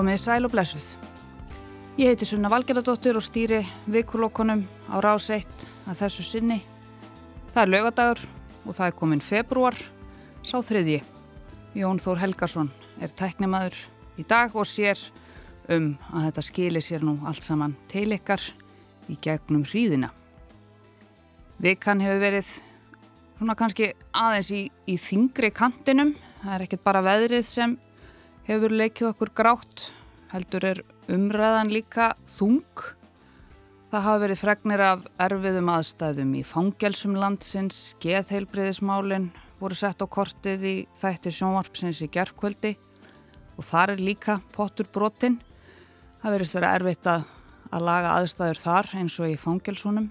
Komiði sæl og blessuð. Ég heiti Sunna Valgeradóttir og stýri vikulokkonum á rás 1 að þessu sinni. Það er lögadagur og það er komin februar, sá þriðji. Jón Þór Helgarsson er tæknimaður í dag og sér um að þetta skilir sér nú allt saman til ykkar í gegnum hríðina. Vikan hefur verið svona kannski aðeins í, í þingri kantinum. Það er ekkert bara veðrið sem hefur leikið okkur grátt. Heldur er umræðan líka þung. Það hafa verið fregnir af erfiðum aðstæðum í fangelsum landsins, geðheilbriðismálinn voru sett á kortið í þætti sjónvarpsins í gerðkvöldi og þar er líka pottur brotinn. Það verist verið erfitt að, að laga aðstæður þar eins og í fangelsunum.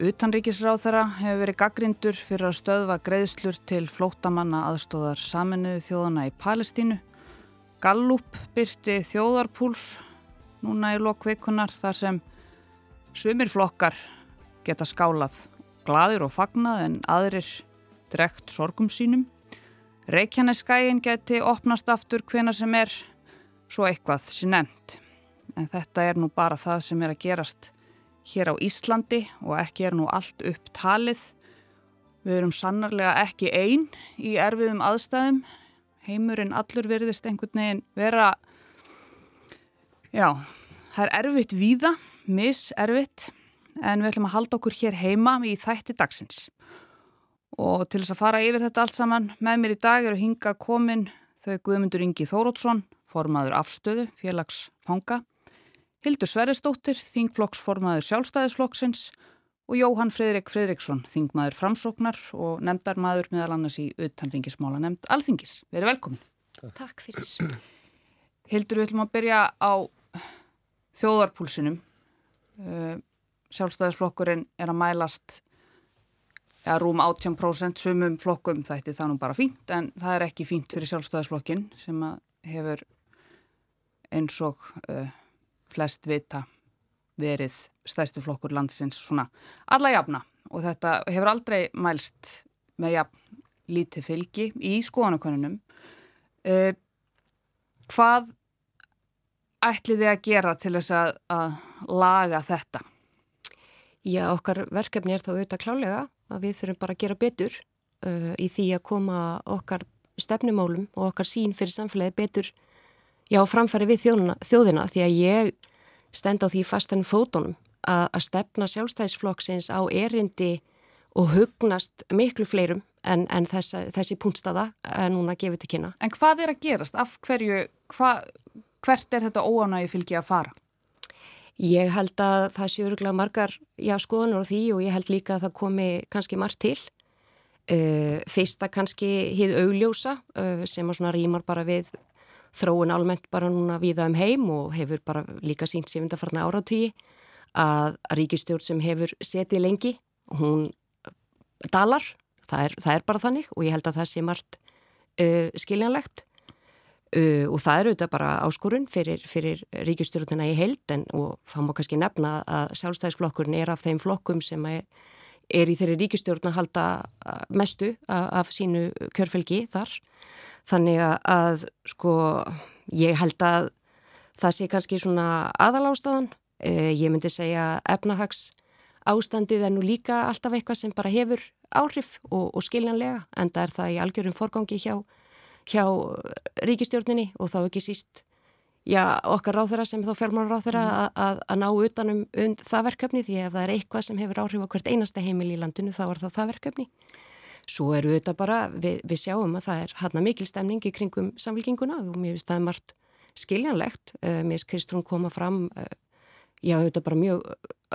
Utanríkisráð þeirra hefur verið gaggrindur fyrir að stöðva greiðslur til flótamanna aðstóðar saminuðu þjóðana í Palestínu. Gallup byrti þjóðarpúls núna í lokveikunar þar sem sumir flokkar geta skálað gladir og fagnað en aðrir drekt sorgum sínum. Reykjaneskægin geti opnast aftur hvena sem er svo eitthvað sem nefnt. En þetta er nú bara það sem er að gerast hér á Íslandi og ekki er nú allt upp talið. Við erum sannarlega ekki einn í erfiðum aðstæðum. Heimurinn allur veriðist einhvern veginn vera, já, það er erfitt víða, miservitt, en við ætlum að halda okkur hér heima í þætti dagsins. Og til þess að fara yfir þetta allt saman með mér í dag eru hinga komin þau Guðmundur Ingi Þórótsson, formaður afstöðu, félagsfanga, Hildur Sverrisdóttir, þingflokksformaður sjálfstæðisflokksins og Jóhann Fridrik Fridriksson, þingmaður framsóknar og nefndarmaður meðal annars í utanringismála nefnd Alþingis. Verið velkomin. Takk fyrir. Hildur, við ætlum að byrja á þjóðarpúlsinum. Uh, sjálfstæðisflokkurinn er að mælast ja, rúm 18% sumum flokkum þætti það nú bara fínt en það er ekki fínt fyrir sjálfstæðisflokkin sem hefur eins og uh, flest vita verið stæsti flokkur landsins svona alla jafna og þetta hefur aldrei mælst með jafn lítið fylgi í skoðanakonunum uh, hvað ætlið þið að gera til þess að, að laga þetta? Já, okkar verkefni er þá auðvitað klálega að við þurfum bara að gera betur uh, í því að koma okkar stefnumálum og okkar sín fyrir samfélagi betur já, framfæri við þjóðina, þjóðina því að ég stend á því fastan fótonum að, stefna sjálfstæðisflokksins á erindi og hugnast miklu fleirum en, en þessa, þessi punktstaða er núna gefið til kynna. En hvað er að gerast? Af hverju, hva, hvert er þetta óanægi fylgi að fara? Ég held að það sé öruglega margar já, skoðanur á því og ég held líka að það komi kannski margt til. Uh, fyrsta kannski hið augljósa uh, sem að svona rýmar bara við þróun almennt bara núna viða um heim og hefur bara líka sínt sefundafarna áratvíi að ríkistjórn sem hefur setið lengi, hún dalar, það er, það er bara þannig og ég held að það sé margt uh, skiljanlegt. Uh, og það eru þetta bara áskorun fyrir, fyrir ríkistjórnina í heilden og þá má kannski nefna að sjálfstæðisflokkurinn er af þeim flokkum sem er, er í þeirri ríkistjórn að halda mestu af, af sínu kjörfelgi þar Þannig að sko ég held að það sé kannski svona aðalástaðan. Eh, ég myndi segja efnahags ástandið er nú líka alltaf eitthvað sem bara hefur áhrif og, og skiljanlega en það er það í algjörum forgangi hjá, hjá ríkistjórninni og þá ekki síst já, okkar ráþæra sem þá fjármálar ráþæra mm. að, að, að ná utanum und það verkefni því ef það er eitthvað sem hefur áhrif á hvert einasta heimil í landinu þá er það það verkefni. Svo eru þetta bara, við, við sjáum að það er hann mikil stemning í kringum samfélkinguna og mér finnst það margt skiljanlegt. Uh, mér finnst Kristrún koma fram, uh, já þetta er bara mjög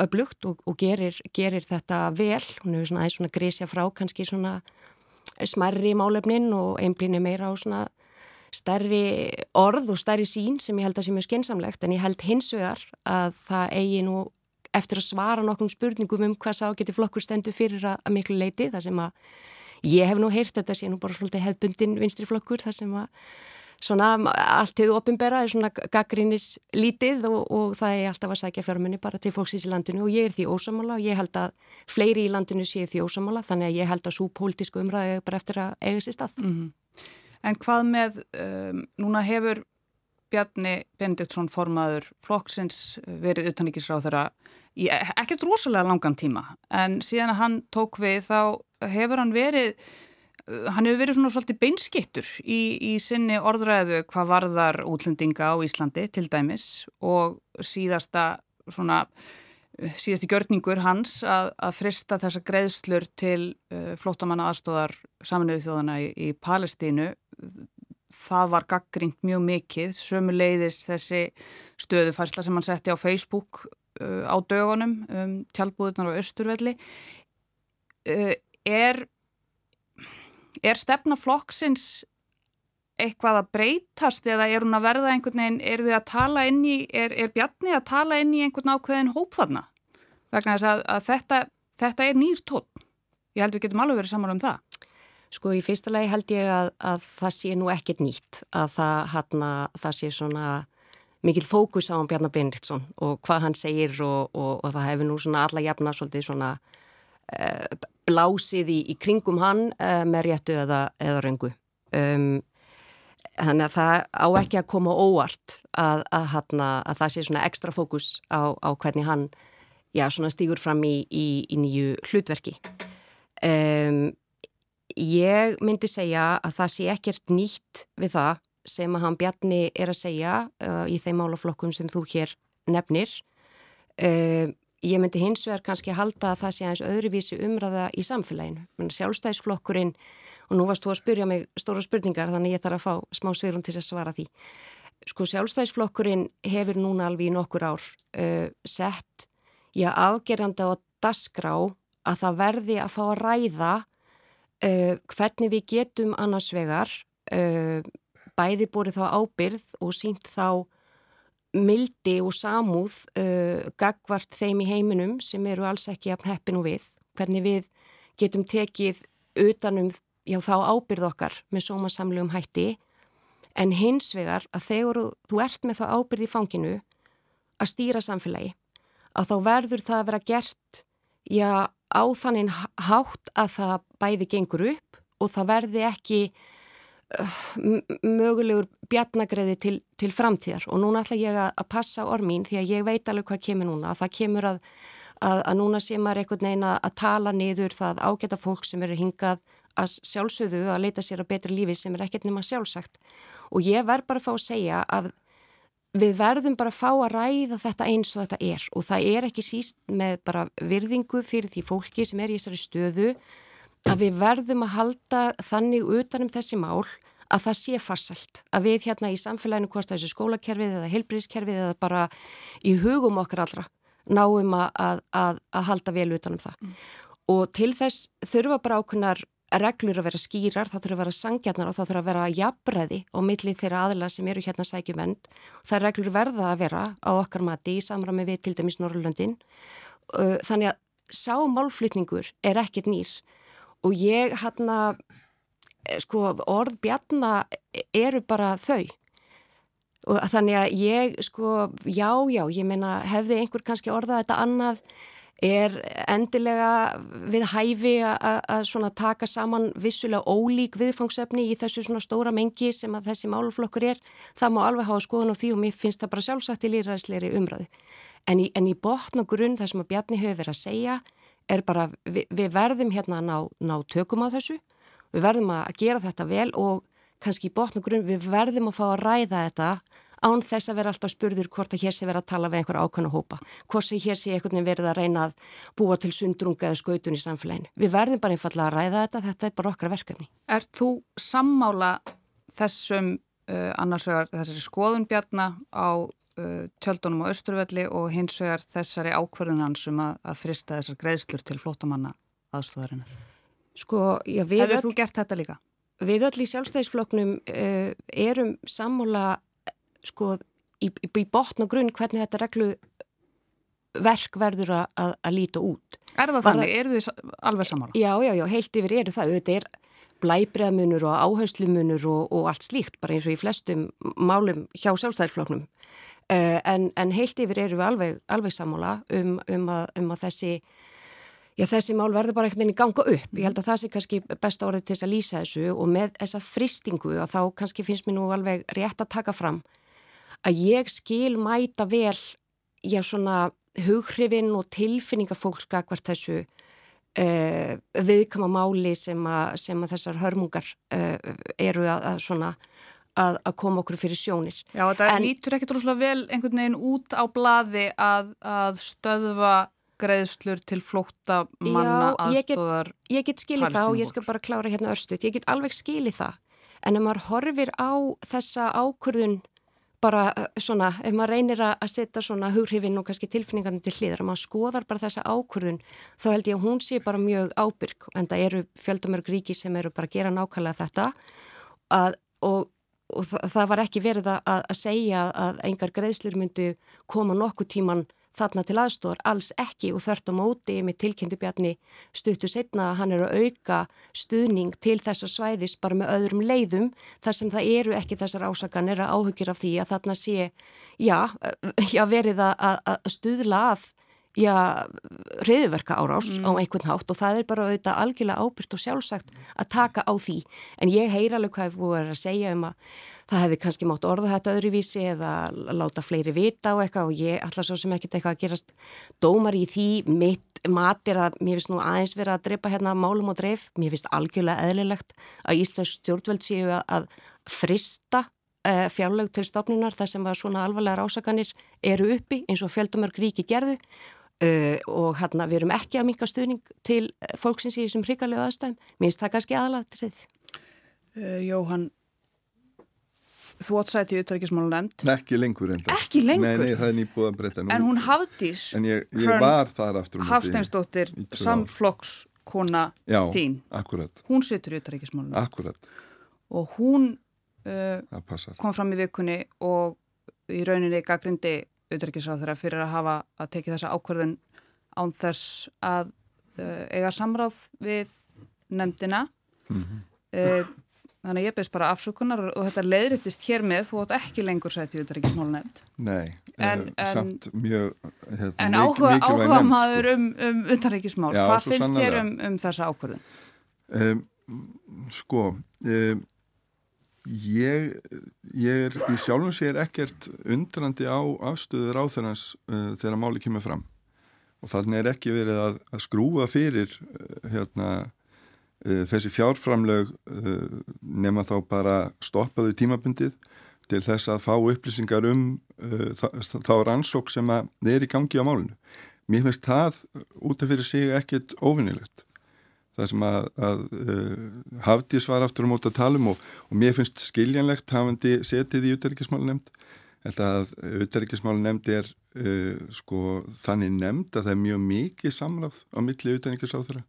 öflugt og, og gerir, gerir þetta vel. Hún hefur svona aðeins svona grísja frá kannski svona smerri málefnin og einblínu meira á svona stærri orð og stærri sín sem ég held að sé mjög skinsamlegt en ég held hins vegar að það eigi nú eftir að svara nokkrum spurningum um hvað sá geti flokkur stendu fyrir að, að miklu leiti það sem að Ég hef nú heyrt þetta sé nú bara svolítið hefbundin vinstriflokkur þar sem að svona allt hefur ofinbera er svona gaggrínis lítið og, og það er alltaf að sækja fjármunni bara til fólksins í landinu og ég er því ósamála og ég held að fleiri í landinu sé því ósamála þannig að ég held að svo pólitísku umræði bara eftir að eiga sér stað. Mm -hmm. En hvað með, um, núna hefur Bjarni Benediktsson formaður flokksins verið utanrikisráð þeirra í ekkert rosalega langan tíma en síðan að hann tók við þá hefur hann verið hann hefur verið svona svolítið beinskittur í, í sinni orðræðu hvað varðar útlendinga á Íslandi til dæmis og síðasta svona síðasti gjörningur hans að, að frista þessa greiðslur til uh, flótamanna aðstóðar saminuðu þjóðana í, í Palestínu. Það var gaggrínt mjög mikið. Sömu leiðis þessi stöðufærsla sem hann setti á Facebook uh, á dögunum um tjálbúðunar á Östurvelli uh, er er stefna flokksins eitthvað að breytast eða er hún að verða einhvern veginn, er þið að tala inn í, er, er Bjarni að tala inn í einhvern ákveðin hóp þarna? Vegna þess að, að þetta, þetta er nýr tótt. Ég held við getum alveg verið saman um það. Sko í fyrsta lagi held ég að, að það sé nú ekkert nýtt, að það, hana, það sé svona mikil fókus á hann Bjarnar Benediktsson og hvað hann segir og, og, og það hefur nú svona alla jafna svolítið svona blásið í, í kringum hann uh, með réttu eða, eða röngu. Um, þannig að það á ekki að koma óvart að, að, hana, að það sé svona ekstra fókus á, á hvernig hann já, stýgur fram í, í, í nýju hlutverki. Um, ég myndi segja að það sé ekkert nýtt við það sem að hann Bjarni er að segja uh, í þeim málaflokkum sem þú hér nefnir. Uh, ég myndi hins vegar kannski halda að það sé aðeins öðruvísi umræða í samfélaginu. Sjálfstæðisflokkurinn og nú varst þú að spyrja mig stóra spurningar þannig ég þarf að fá smá svirum til að svara því. Sko sjálfstæðisflokkurinn hefur núna alveg í nokkur ár uh, sett já afgerandi á dasgrá að það verði að fá að ræða uh, hvernig við getum annars vegar uh, bæði búið þá ábyrð og sínt þá mildi og samúð uh, gagvart þeim í heiminum sem eru alls ekki að heppinu við, hvernig við getum tekið utanum já, þá ábyrð okkar með sómasamlegum hætti. En hins vegar að þegar þú ert með þá ábyrð í fanginu að stýra samfélagi að þá verður það að vera gert já, á þannig hátt að það bæði gengur upp og það verði ekki mögulegur bjarnagreði til, til framtíðar. Og núna ætla ég að passa ormin því að ég veit alveg hvað kemur núna. Að það kemur að, að, að núna sé maður einhvern veginn að tala niður það ágæta fólk sem eru hingað að sjálfsögðu að leita sér að betri lífi sem er ekkert nema sjálfsagt. Og ég verð bara að fá að segja að við verðum bara að fá að ræða þetta eins og þetta er. Og það er ekki síst með bara virðingu fyrir því fólki sem er í þessari stöðu að við verðum að halda þannig utanum þessi mál að það sé farsalt, að við hérna í samfélaginu hvort þessu skólakerfið eða heilbríðskerfið eða bara í hugum okkar allra náum að, að, að halda vel utanum það mm. og til þess þurfa bara ákunar reglur að vera skýrar, það þurfa að vera sangjarnar og það þurfa að vera jafnbreði á millið þeirra aðla sem eru hérna sækjumend. Það reglur verða að vera á okkar mati í samræmi við til dæmis Norrlöndin. Þannig að sá málflutningur er ekkit nýr og ég hérna, sko orð bjarna eru bara þau. Og þannig að ég sko, já, já, ég meina hefði einhver kannski orðað þetta annað er endilega við hæfi að taka saman vissulega ólík viðfangsefni í þessu stóra mengi sem að þessi máluflokkur er. Það má alveg hafa skoðun á því og mér finnst það bara sjálfsagt í líðræðsleiri umræðu. En í, í botn og grunn það sem að Bjarni hefur verið að segja er bara við, við verðum hérna að ná, ná tökum á þessu. Við verðum að gera þetta vel og kannski í botn og grunn við verðum að fá að ræða þetta án þess að vera alltaf spurður hvort að hér sé verið að tala við einhverja ákvæmna hópa, hvort sem hér sé einhvern veginn verið að reyna að búa til sundrunga eða skautun í samfélaginu. Við verðum bara einfallega að ræða þetta, þetta er bara okkar verkefni. Er þú sammála þessum uh, annars vegar þessari skoðunbjarna á tjöldunum á Östurvelli og hins vegar þessari ákverðunansum að, að þrista þessar greiðslur til flótamanna aðstóðarinnar? Sko, já, við... Hefur þú gert þetta líka? Við öll í sjálfstæðisfloknum uh, erum sammála sko í, í, í botn og grunn hvernig þetta reglu verk verður að, að, að líta út. Er það þannig? Er þið alveg samála? Já, já, já, heilt yfir eru það. Þetta er blæbreðmunur og áherslumunur og, og allt slíkt, bara eins og í flestum málum hjá sjálfstæðarfloknum. Uh, en, en heilt yfir eru við alveg, alveg samála um, um, að, um að þessi, já, þessi mál verður bara einhvern veginn ganga upp. Ég held að það sé kannski besta orðið til þess að lýsa þessu og með þessa fristingu að þá kannski finnst mér nú alveg rétt að taka fram að ég skil mæta vel já svona hughrifin og tilfinningafólkska hvert þessu uh, viðkama máli sem, a, sem að þessar hörmungar uh, eru að, að svona að, að koma okkur fyrir sjónir. Já, þetta lítur ekkert rúslega vel einhvern veginn út á blaði að, að stöðva greiðslur til flótta manna aðstóðar. Já, ég get, get skilið það og ég skal bara klára hérna örstuðt. Ég get alveg skilið það en ef maður horfir á þessa ákurðun bara uh, svona, ef maður reynir að setja svona hughrifin og kannski tilfinningarnir til hliðar, ef maður skoðar bara þessa ákurðun þá held ég að hún sé bara mjög ábyrg en það eru fjöldamörg ríki sem eru bara að gera nákvæmlega þetta að, og og það, það var ekki verið að, að segja að engar greiðslur myndu koma nokkuð tíman þarna til aðstóðar, alls ekki. Og þörft á móti með tilkynntu bjarni stuttu setna að hann er að auka stuðning til þessa svæðis bara með öðrum leiðum. Þar sem það eru ekki þessar ásaganir að áhugir af því að þarna sé, já, já verið að, að stuðla að já, reyðverka árás mm. á einhvern hátt og það er bara auðvitað algjörlega ábyrgt og sjálfsagt að taka á því. En ég heyr alveg hvað ég búið að segja um að það hefði kannski mátt orða þetta öðruvísi eða láta fleiri vita á eitthvað og ég alltaf svo sem ekkert eitthvað að gerast dómar í því. Mitt matir að mér finnst nú aðeins verið að drepa hérna málum og dreif, mér finnst algjörlega eðlilegt að Íslands stjórnveld séu að frista uh, fjárlög til stofnunar þar sem að svona alvarlega rásakanir eru uppi eins og fjöldamörg ríki gerðu Uh, og hérna við erum ekki að minka stuðning til uh, fólksins í þessum hrigalegu aðstæðum. Minnst það kannski aðalatrið uh, Jóhann þú átt sæti í utrækismálu nefnd ekki lengur enda ekki lengur? Nei, nei, það er nýbúið að breyta. En hún hafðís En ég, ég var þar aftur um Hafsteinsdóttir, samflokkskona þín. akkurat. Hún situr í utrækismálu Akkurat. Og hún uh, kom fram í vikunni og í rauninni gaggrindi auðverkisráð fyrir að hafa að teki þessa ákverðun án þess að uh, eiga samráð við nefndina mm -hmm. uh, þannig að ég beðist bara afsökunar og þetta leiðrittist hér með þú átt ekki lengur sæti auðverkismál nefnd Nei, en, uh, samt mjög hérna, En áhuga, áhuga maður sko. um, um auðverkismál, hvað finnst þér um, um þessa ákverðun? Um, sko um Ég, ég er í sjálfum sér ekkert undrandi á afstöður áþörnans uh, þegar máli kemur fram og þannig er ekki verið að, að skrúa fyrir uh, hérna, uh, þessi fjárframlög uh, nema þá bara stoppaðu tímabundið til þess að fá upplýsingar um uh, þá rannsók sem er í gangi á málinu. Mér finnst það út af fyrir sig ekkert ofinnilegt það sem að, að uh, Hafdís var aftur á um mót að tala um og, og mér finnst skiljanlegt hafandi setið í utærikkismálu nefnd að utærikkismálu nefnd er uh, sko þannig nefnd að það er mjög mikið samráð á milli utærikkismáþara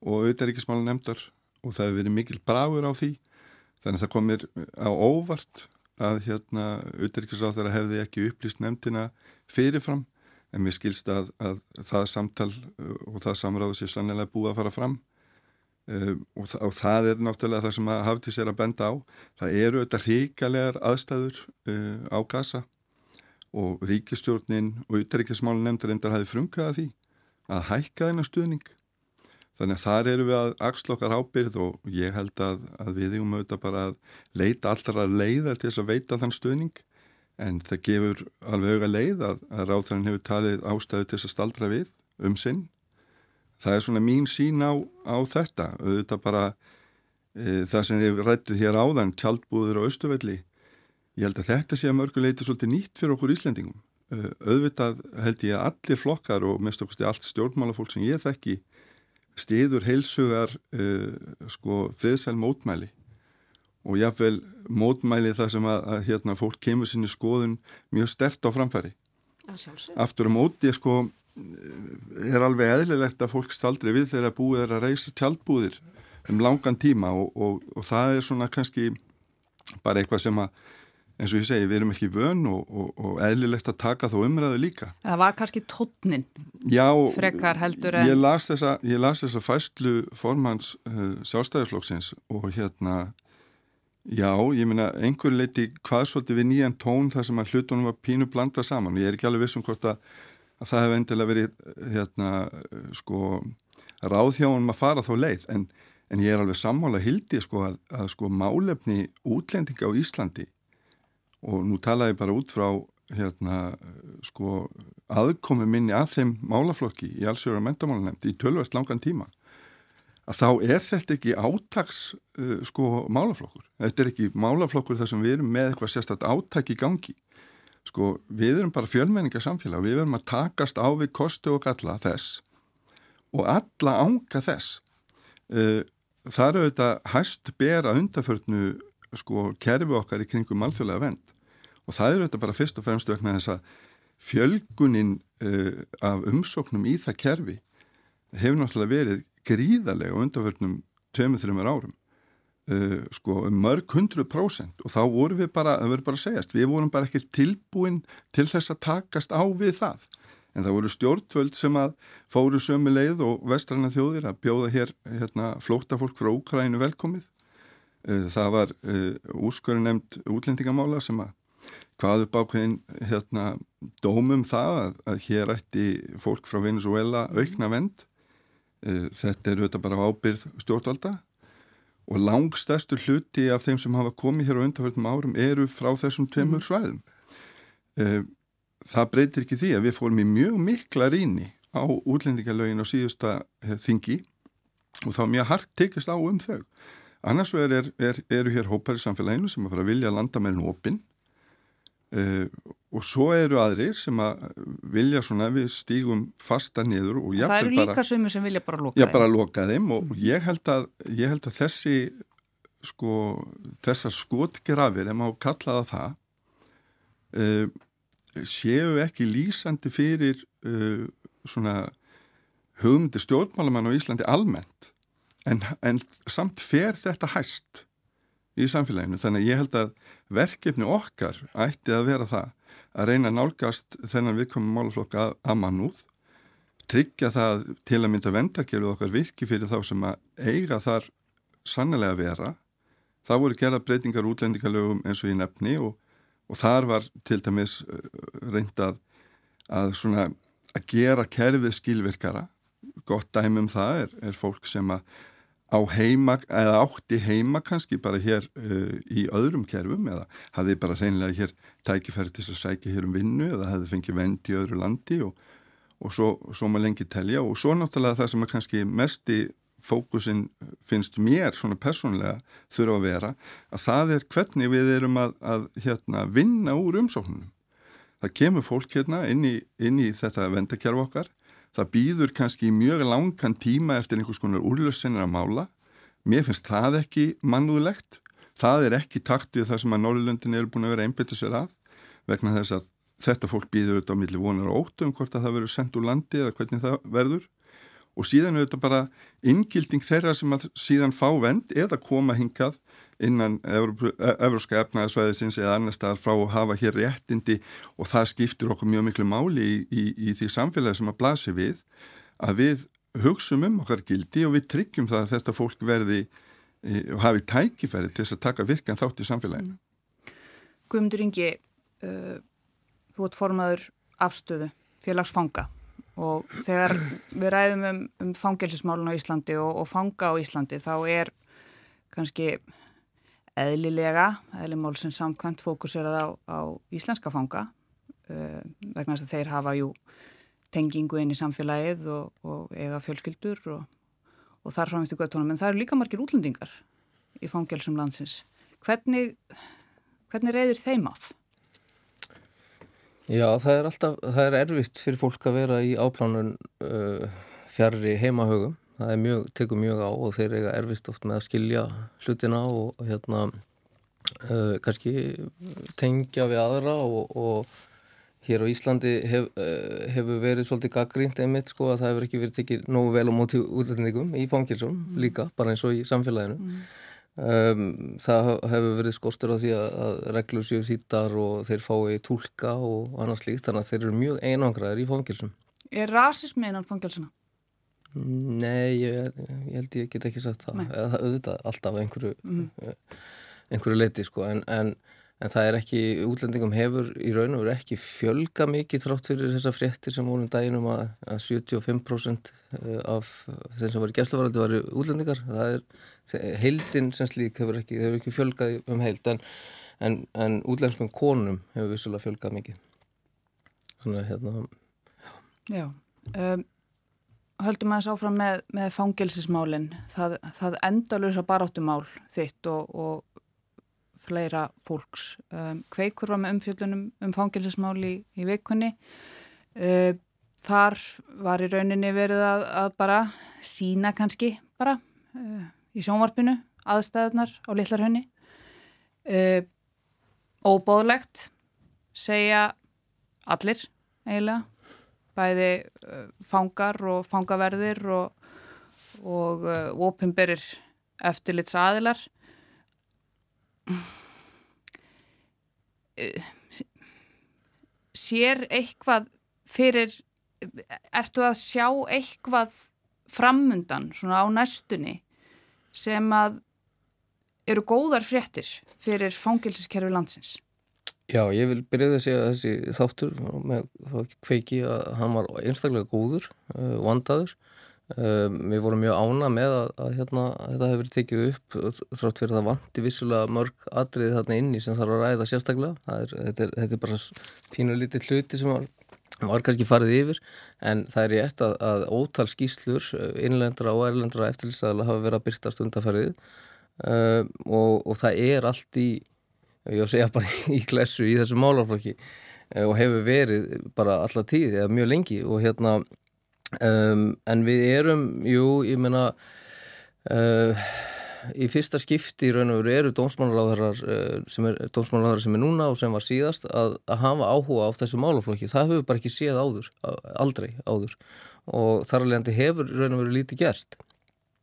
og utærikkismálu nefndar og það hefur verið mikil bragur á því. Þannig að það komir á óvart að hérna utærikkismáþara hefði ekki upplýst nefndina fyrirfram. En mér skilst að, að það samtal uh, og það samráðu sé sannlega búið að fara fram og, þa og það er náttúrulega það sem að Hafdís er að benda á. Það eru þetta ríkalegar aðstæður uh, á gasa og ríkistjórnin og ytterrikismálun nefndur endar hafi frumkaða því að hækka þennan stuðning. Þannig að þar eru við að axla okkar ábyrð og ég held að, að við erum auðvitað bara að leita allra leiðar til þess að veita þann stuðning. En það gefur alveg auga leið að, að ráþarinn hefur talið ástæðu til þess að staldra við um sinn það er svona mín sín á, á þetta. Auðvitað bara e, það sem þið rættið hér áðan tjaldbúður á Östuvelli ég held að þetta sé að mörguleiti svolítið nýtt fyrir okkur Íslendingum. E, auðvitað held ég að allir flokkar og mest okkur stið allt stjórnmálafólk sem ég þekki stiður heilsugar e, sko friðsæl mótmæli. Og jáfnveil mótmæli það sem að, að hérna fólk kemur sinni skoðun mjög stert á framfæri. Aftur á móti sko er alveg eðlilegt að fólk staldri við þegar búið er að reysa tjaldbúðir um langan tíma og, og, og það er svona kannski bara eitthvað sem að eins og ég segi, við erum ekki vön og, og eðlilegt að taka þá umræðu líka. Það var kannski tótnin Já, frekar heldur en... Ég las þessa, ég las þessa fæstlu formans uh, sjálfstæðarflokksins og hérna já, ég minna, einhver leiti hvað svolítið við nýjan tón þar sem að hlutunum var pínu blanda saman og ég er ekki alveg vissum hvort að að það hefur endilega verið hérna, sko, ráðhjáum að fara þá leið. En, en ég er alveg sammála hildi sko, að, að sko, málefni útlendinga á Íslandi og nú tala ég bara út frá hérna, sko, aðkomi minni að þeim málaflokki í allsjóra mentamálanemnd í tölvast langan tíma að þá er þetta ekki átags uh, sko málaflokkur. Þetta er ekki málaflokkur þar sem við erum með eitthvað sérstaklega áttak í gangi sko við erum bara fjölmenninga samfélag við erum að takast á við kostu og galla þess og alla ánga þess. Uh, það eru þetta hæst bera undarförnu sko kerfi okkar í kringum alþjóðlega vend og það eru þetta bara fyrst og fremst vegna þess að fjölgunin uh, af umsóknum í það kerfi hefur náttúrulega verið gríðarlega undarförnum 2-3 árum uh, sko um mörg 100% og þá vorum við bara, það verður bara að segjast við vorum bara ekki tilbúin til þess að takast á við það. En það voru stjórnvöld sem að fóru sömu leið og vestræna þjóðir að bjóða hér hérna, flótafólk frá Úkrænu velkomið. Uh, það var uh, úrsköru nefnd útlendingamála sem að hvað upp ákveðin hérna, dómum það að, að hér ætti fólk frá Venezuela aukna vend Eh, þetta er auðvitað bara ábyrð stjórnvalda og langstæstu hluti af þeim sem hafa komið hér á undanfjöldum árum eru frá þessum tveimur mhm. svæðum. Eh, það breytir ekki því að við fórum í mjög mikla rýni á útlendingalögin á síðusta eh, þingi og þá mjög hart tekist á um þau. Annars vegar er, er, eru hér hópar í samfélaginu sem að fara að vilja landa með opinn Uh, og svo eru aðrir sem að vilja svona við stígum fasta niður og það eru líka sömu sem vilja bara loka þeim. já bara loka þeim og ég held að, ég held að þessi sko þessar skotgrafir ef maður kallaða það uh, séu ekki lýsandi fyrir uh, svona hugmyndi stjórnmálamann á Íslandi almennt. En, en samt fer þetta hæst í samfélaginu. Þannig að ég held að verkefni okkar ætti að vera það að reyna að nálgast þennan viðkomum málaflokka að mannúð, tryggja það til að mynda vendarkerfið okkar virki fyrir þá sem að eiga þar sannlega að vera. Það voru gerða breytingar útlendingalögum eins og í nefni og, og þar var til dæmis uh, reyndað að, að, að gera kerfið skilvirkara. Gott dæmum það er, er fólk sem að á heima, eða átti heima kannski bara hér uh, í öðrum kerfum eða hafði bara reynilega hér tækifæri til að sækja hér um vinnu eða hafði fengið vend í öðru landi og, og svo, svo maður lengi telja og svo náttúrulega það sem er kannski mest í fókusin finnst mér svona personlega þurfa að vera að það er hvernig við erum að, að hérna, vinna úr umsóknunum. Það kemur fólk hérna inn í, inn í þetta vendakerf okkar það býður kannski mjög langan tíma eftir einhvers konar úrlössinir að mála. Mér finnst það ekki mannúðlegt. Það er ekki takt við það sem að Norrlundin eru búin að vera einbetið sér að vegna þess að þetta fólk býður auðvitað á milli vonar og óttum hvort að það verður sendt úr landi eða hvernig það verður. Og síðan auðvitað bara inngilding þeirra sem að síðan fá vend eða koma hingað innan Evróska efnaðarsvæðisins eða annar staðar frá að hafa hér réttindi og það skiptir okkur mjög miklu máli í, í, í því samfélagi sem að blasi við að við hugsum um okkar gildi og við tryggjum það að þetta fólk verði e, og hafi tækifæri til þess að taka virkan þátt í samfélaginu. Guðmundur Ingi, uh, þú ert formaður afstöðu félagsfanga og þegar við ræðum um, um fangelsismálun á Íslandi og, og fanga á Íslandi þá er kannski eðlilega, eðlimál sem samkvæmt fókuserað á, á íslenska fanga uh, vegna þess að þeir hafa jú tengingu inn í samfélagið og, og eiga fjölskyldur og, og þar framist í göttunum, en það eru líka margir útlendingar í fangelsum landsins. Hvernig, hvernig reyður þeim af? Já, það er alltaf, það er erfitt fyrir fólk að vera í áplánun uh, fjari heimahögum það er mjög, tekur mjög á og þeir eiga erfitt oft með að skilja hlutina og, hérna uh, kannski tengja við aðra og, og hér á Íslandi hef, uh, hefur verið svolítið gaggrínt einmitt sko að það hefur ekki verið tekið nógu vel á móti útlendingum í fangilsum líka, bara eins og í samfélaginu mm. um, það hefur verið skostur á því að, að reglur séu þýttar og þeir fái tólka og annars líkt, þannig að þeir eru mjög einangraðir í fangilsum Er rasismi einan fangilsuna? Nei, ég, ég held ég get ekki sagt það, Eða, það auðvitað alltaf einhverju, mm. einhverju leiti sko. En, en, en það er ekki, útlendingum hefur í raun og veru ekki fjölga mikið þrátt fyrir þessa fréttir sem vorum daginum að, að 75% eh, af þeim sem var í gæsluvaraldi var útlendingar, það er heildin sem slík hefur ekki, hefur ekki fjölgað um heild. En en, en útlenskum konum hefur vissulega fjölgað mikið. Þannig að hérna Já. Um, höldum að þess áfram með, með fangilsismálinn það, það endalösa baráttumál þitt og, og fleira fólks. Um, kveikur var með umfjöldunum um fangilsismál í, í vikunni. Um, þar var í rauninni verið að, að bara sína kannski bara uh, í sjónvarpinu aðstæðunar á litlarhönni uh, óbóðlegt segja allir eiginlega bæði uh, fangar og fangaverðir og, og uh, ofinberir eftirlits aðilar sér eitthvað fyrir ertu að sjá eitthvað framundan svona á næstunni sem að eru góðar fréttir fyrir fangilsiskerfi landsins Já, ég vil byrja þessi, þessi þáttur með kveiki að hann var einstaklega góður, uh, vandaður. Um, við vorum mjög ána með að, að, hérna, að þetta hefur tekið upp þrátt fyrir að það vanti vissulega mörg atriði þarna inni sem þarf að ræða sérstaklega. Er, þetta, er, þetta er bara pínu lítið hluti sem var, var kannski farið yfir en það er rétt að, að ótal skýslur innlendra og erlendra eftirlýsaðala hafa verið að byrtast undarfærið um, og, og það er allt í ég var að bara í klessu í þessu málarflokki eh, og hefur verið bara alla tíð eða mjög lengi og hérna um, en við erum, jú, ég meina uh, í fyrsta skipti í raun og veru eru dómsmálaráðarar uh, er dómsmálaráðarar sem er núna og sem var síðast að, að hafa áhuga á þessu málarflokki, það hefur bara ekki séð áður aldrei áður. Og þar alveg hefur raun og veru lítið gerst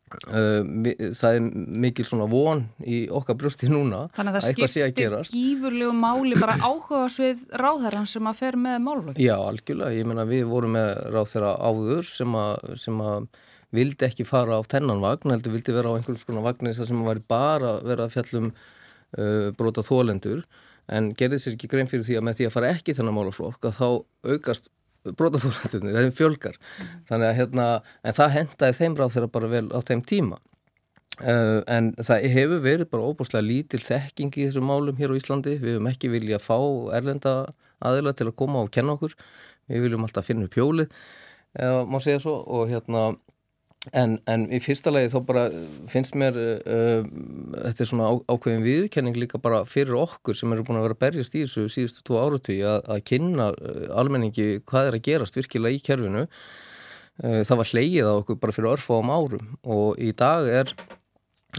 það er mikil svona von í okkar brjósti núna Þannig að það skiptir gífurlegu máli bara áhuga svið ráðherran sem að fer með málflokk Já, algjörlega, ég menna við vorum með ráðherra áður sem að, sem að vildi ekki fara á þennan vagn heldur vildi vera á einhvers konar vagnir sem var bara vera að fjallum uh, brota þólendur en gerði sér ekki grein fyrir því að með því að fara ekki þennan málflokk að þá aukast brotaþólandunir, þeim fjölgar. Mm. þannig að hérna, en það hendaði þeim ráð þeirra bara vel á þeim tíma. Uh, en það hefur verið bara óbúslega lítil þekking í þessum málum hér á Íslandi, við hefum ekki viljað fá erlenda aðila til að koma og kenna okkur, við viljum alltaf finna upp hjólið, eða má segja svo. Og hérna En, en í fyrsta lagi þá bara finnst mér uh, þetta er svona á, ákveðin viðkenning líka bara fyrir okkur sem eru búin að vera berjast í þessu síðustu tvo áratví að, að kynna uh, almenningi hvað er að gerast virkilega í kerfinu. Uh, það var hleyið á okkur bara fyrir örfáum árum og í dag er,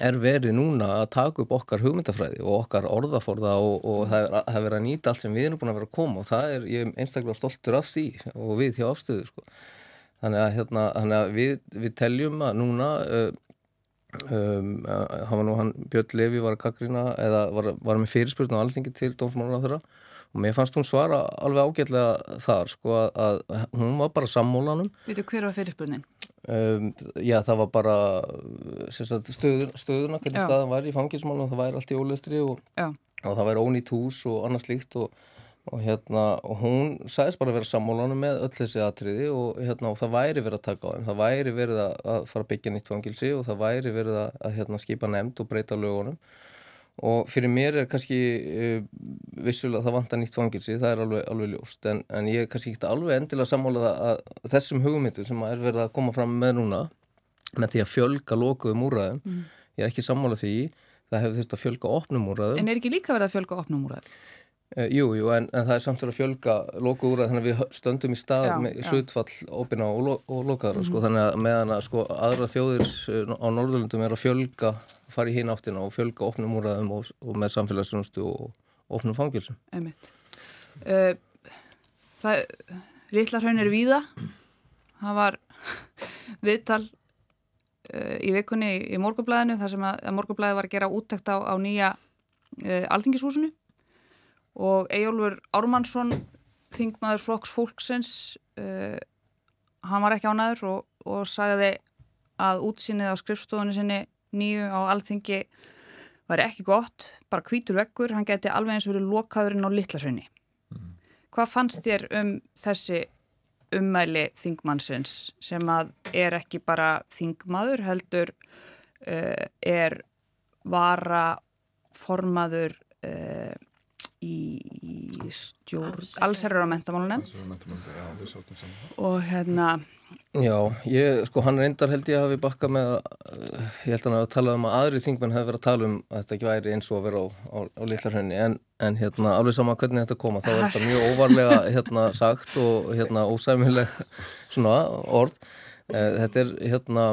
er verið núna að taka upp okkar hugmyndafræði og okkar orðaforða og, og það er verið að nýta allt sem við erum búin að vera að koma og það er, ég er einstaklega stoltur af því og við hjá afstöðu sko Þannig að, hérna, þannig að við, við teljum að núna, uh, um, var nú hann, Björn Levi var að kakrína eða var, var með fyrirspurnu á alþingi til dómsmálunar þeirra og mér fannst hún svara alveg ágætlega þar sko að, að hún var bara sammólanum. Vitu hver var fyrirspurnin? Um, já það var bara sagt, stöður, stöðuna, hvernig já. staðan var í fangilsmálunum, það væri allt í ólistri og, og það væri ónýtt hús og annars líkt og og hérna og hún sæðist bara að vera sammólanum með öll þessi atriði og hérna og það væri verið að taka á þeim, það væri verið að fara að byggja nýtt fangilsi og það væri verið að, að hérna, skipa nefnd og breyta lögunum. Og fyrir mér er kannski uh, vissulega það vantar nýtt fangilsi, það er alveg, alveg ljóst. En, en ég er kannski ekki alveg endilega sammólað að þessum hugmyndu sem er verið að koma fram með núna með því að fjölga lokuðum úræðum, mm. ég er ekki sammólað því. Það hefur þurft að fjölga opnum úræðum En er ekki líka verið að fjölga opnum úræðum? Uh, jú, jú, en, en það er samt að fjölga loku úr að þannig að við stöndum í stað já, með hlutfall óbyrna og, lo, og lokaðara, mm -hmm. sko, þannig að meðan að sko aðra þjóðir eh, á Norðurlundum er að fjölga, fara í hinn áttina og fjölga opnum úrraðum og, og með samfélagsrjónustu og opnum fangilsum. Uh, það, Ríklarhaun er víða, það var viðtal uh, í vikunni í, í morgublaðinu, þar sem að, að morgublaði var að gera úttækt á, á nýja alþingishúsinu og Ejólfur Ármannsson þingmaður flokks fólksins uh, hann var ekki ánæður og, og sagði að útsýnið á skrifstofunni sinni nýju á alþingi var ekki gott, bara kvítur vekkur hann geti alveg eins verið lokaðurinn á litlasveini mm. hvað fannst þér um þessi ummæli þingmannsins sem að er ekki bara þingmaður heldur uh, er vara formaður uh, í stjórn, allserður á mentamálunemnd og hérna Já, ég, sko hann reyndar held ég að hafi bakka með að, ég held að hann hafi talað um að aðri þingmenn hefði verið að tala um að þetta ekki væri eins og að vera á, á, á litlarhönni en, en hérna alveg sama hvernig þetta koma þá er þetta mjög óvarlega hérna sagt og hérna ósæmileg svona orð. Eh, þetta er hérna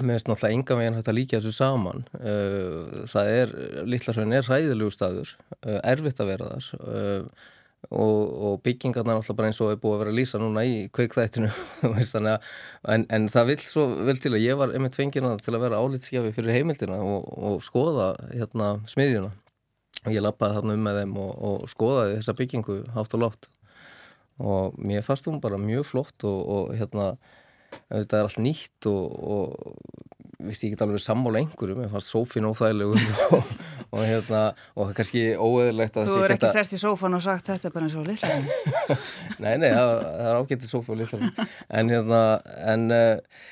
með þess náttúrulega enga veginn hægt að líka þessu saman. Eh, það er, litlarhönni er ræðilegu staður eh, erfitt að vera þar og, og byggingarna náttúrulega bara eins og er búið að vera að lýsa núna í kveikþættinu en, en það vil svo vel til að ég var einmitt fengina til að vera álitskjafi fyrir heimildina og, og skoða hérna smiðjuna. Og ég lappaði þarna um með þeim og, og skoðaði þessa byggingu hátt og látt og mér fannst hún bara mjög flott og hérna þetta er allt nýtt og viðst ég ekki alveg sammála einhverjum, ég fannst sófin óþægilegur og, og hérna, og kannski óeðilegt Þú er ekki sérst í sófan og sagt þetta bara eins og lilla Nei, nei, það, það er ágættið sófi og lilla en hérna, en uh,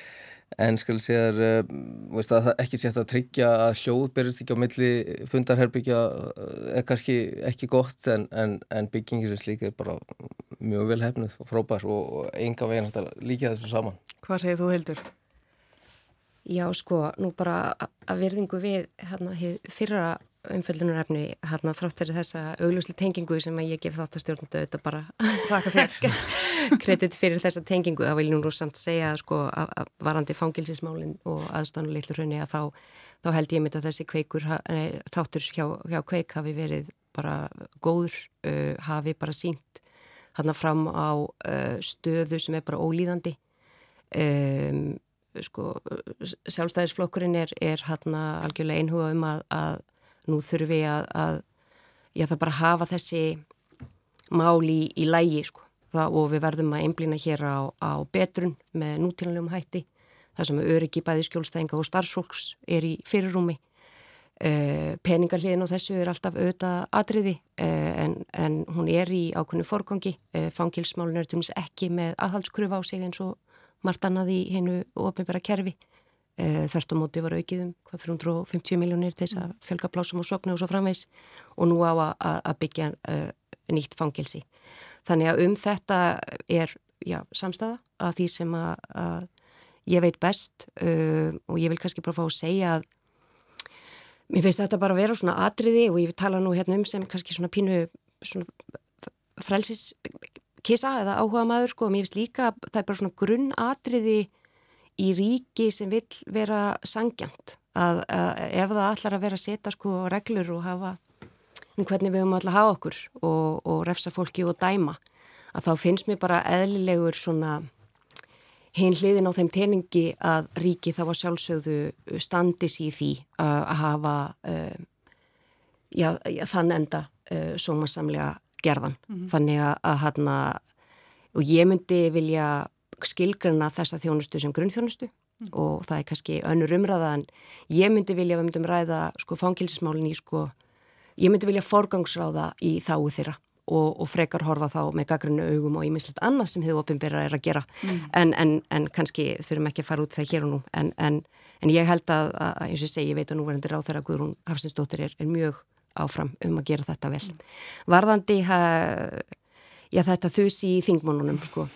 en skal segja þér uh, að það ekki sé að tryggja að hljóð berist ekki á milli fundarherbyggja eh, er kannski ekki gott en, en, en byggingir sem slíka er bara mjög vel hefnuð og frábær og, og enga veginn hægt að líka þessu saman Hvað segir þú Hildur? Já, sko, nú bara að verðingu við hérna fyrra umföldunarefni hérna þrátt fyrir þessa auglúsli tengingu sem að ég gef þáttastjórnundu auðvitað bara kredit fyrir þessa tengingu. Það vil nú nú samt segja sko að, að varandi fangilsismálinn og aðstánu litlu hraunni að þá, þá held ég mitt að þessi kveikur, nei, þáttur hjá, hjá kveik hafi verið bara góður, uh, hafi bara sínt hérna fram á uh, stöðu sem er bara ólíðandi um sko, sjálfstæðisflokkurinn er, er hérna algjörlega einhuga um að, að nú þurfum við að, að já, það bara hafa þessi mál í, í lægi sko. það, og við verðum að einblýna hér á, á betrun með nútílanlegum hætti það sem öryggi bæði skjólstæðinga og starfsfólks er í fyrirrúmi uh, peningarliðin og þessu er alltaf auðvitað atriði uh, en, en hún er í ákunni forgangi uh, fangilsmálun er til dæmis ekki með aðhaldskruf á sig eins og margt annað í hennu ofinbæra kerfi. E, Þörst á móti var aukið um hvað 350 miljónir til þess að fjölga plásum og sopna og svo framvegs og nú á að, að byggja uh, nýtt fangilsi. Þannig að um þetta er já, samstæða af því sem að, að ég veit best uh, og ég vil kannski bara fá að segja að mér finnst þetta bara að vera svona atriði og ég vil tala nú hérna um sem kannski svona pínu svona frelsis kisa eða áhuga maður sko. Og mér finnst líka það er bara svona grunnatriði í ríki sem vil vera sangjant að, að ef það allar að vera að setja sko reglur og hafa um hvernig við höfum allar að hafa okkur og, og refsa fólki og dæma að þá finnst mér bara eðlilegur svona hinn hliðin á þeim teningi að ríki þá að sjálfsögðu standis í því að hafa uh, já, já, þann enda uh, sómasamlega gerðan. Mm -hmm. Þannig að, að hana, og ég myndi vilja skilgrana þessa þjónustu sem grunnþjónustu mm og það er kannski önnur umræða en ég myndi vilja, við myndum ræða sko fangilsismálin í sko, ég myndi vilja forgangsráða í þáu þeirra og, og frekar horfa þá með gaggrunnu augum og ímislegt annað sem hefur ofinbyrra er að gera mm. en, en, en kannski þurfum ekki að fara út það hér og nú en, en ég held að, að eins og ég segi, ég veit að núverðandi ráð þeirra Guðrún Hafsinsdóttir er, er mjög áfram um að gera þetta vel. Varðandi já, þetta þusi í þingmónunum sko.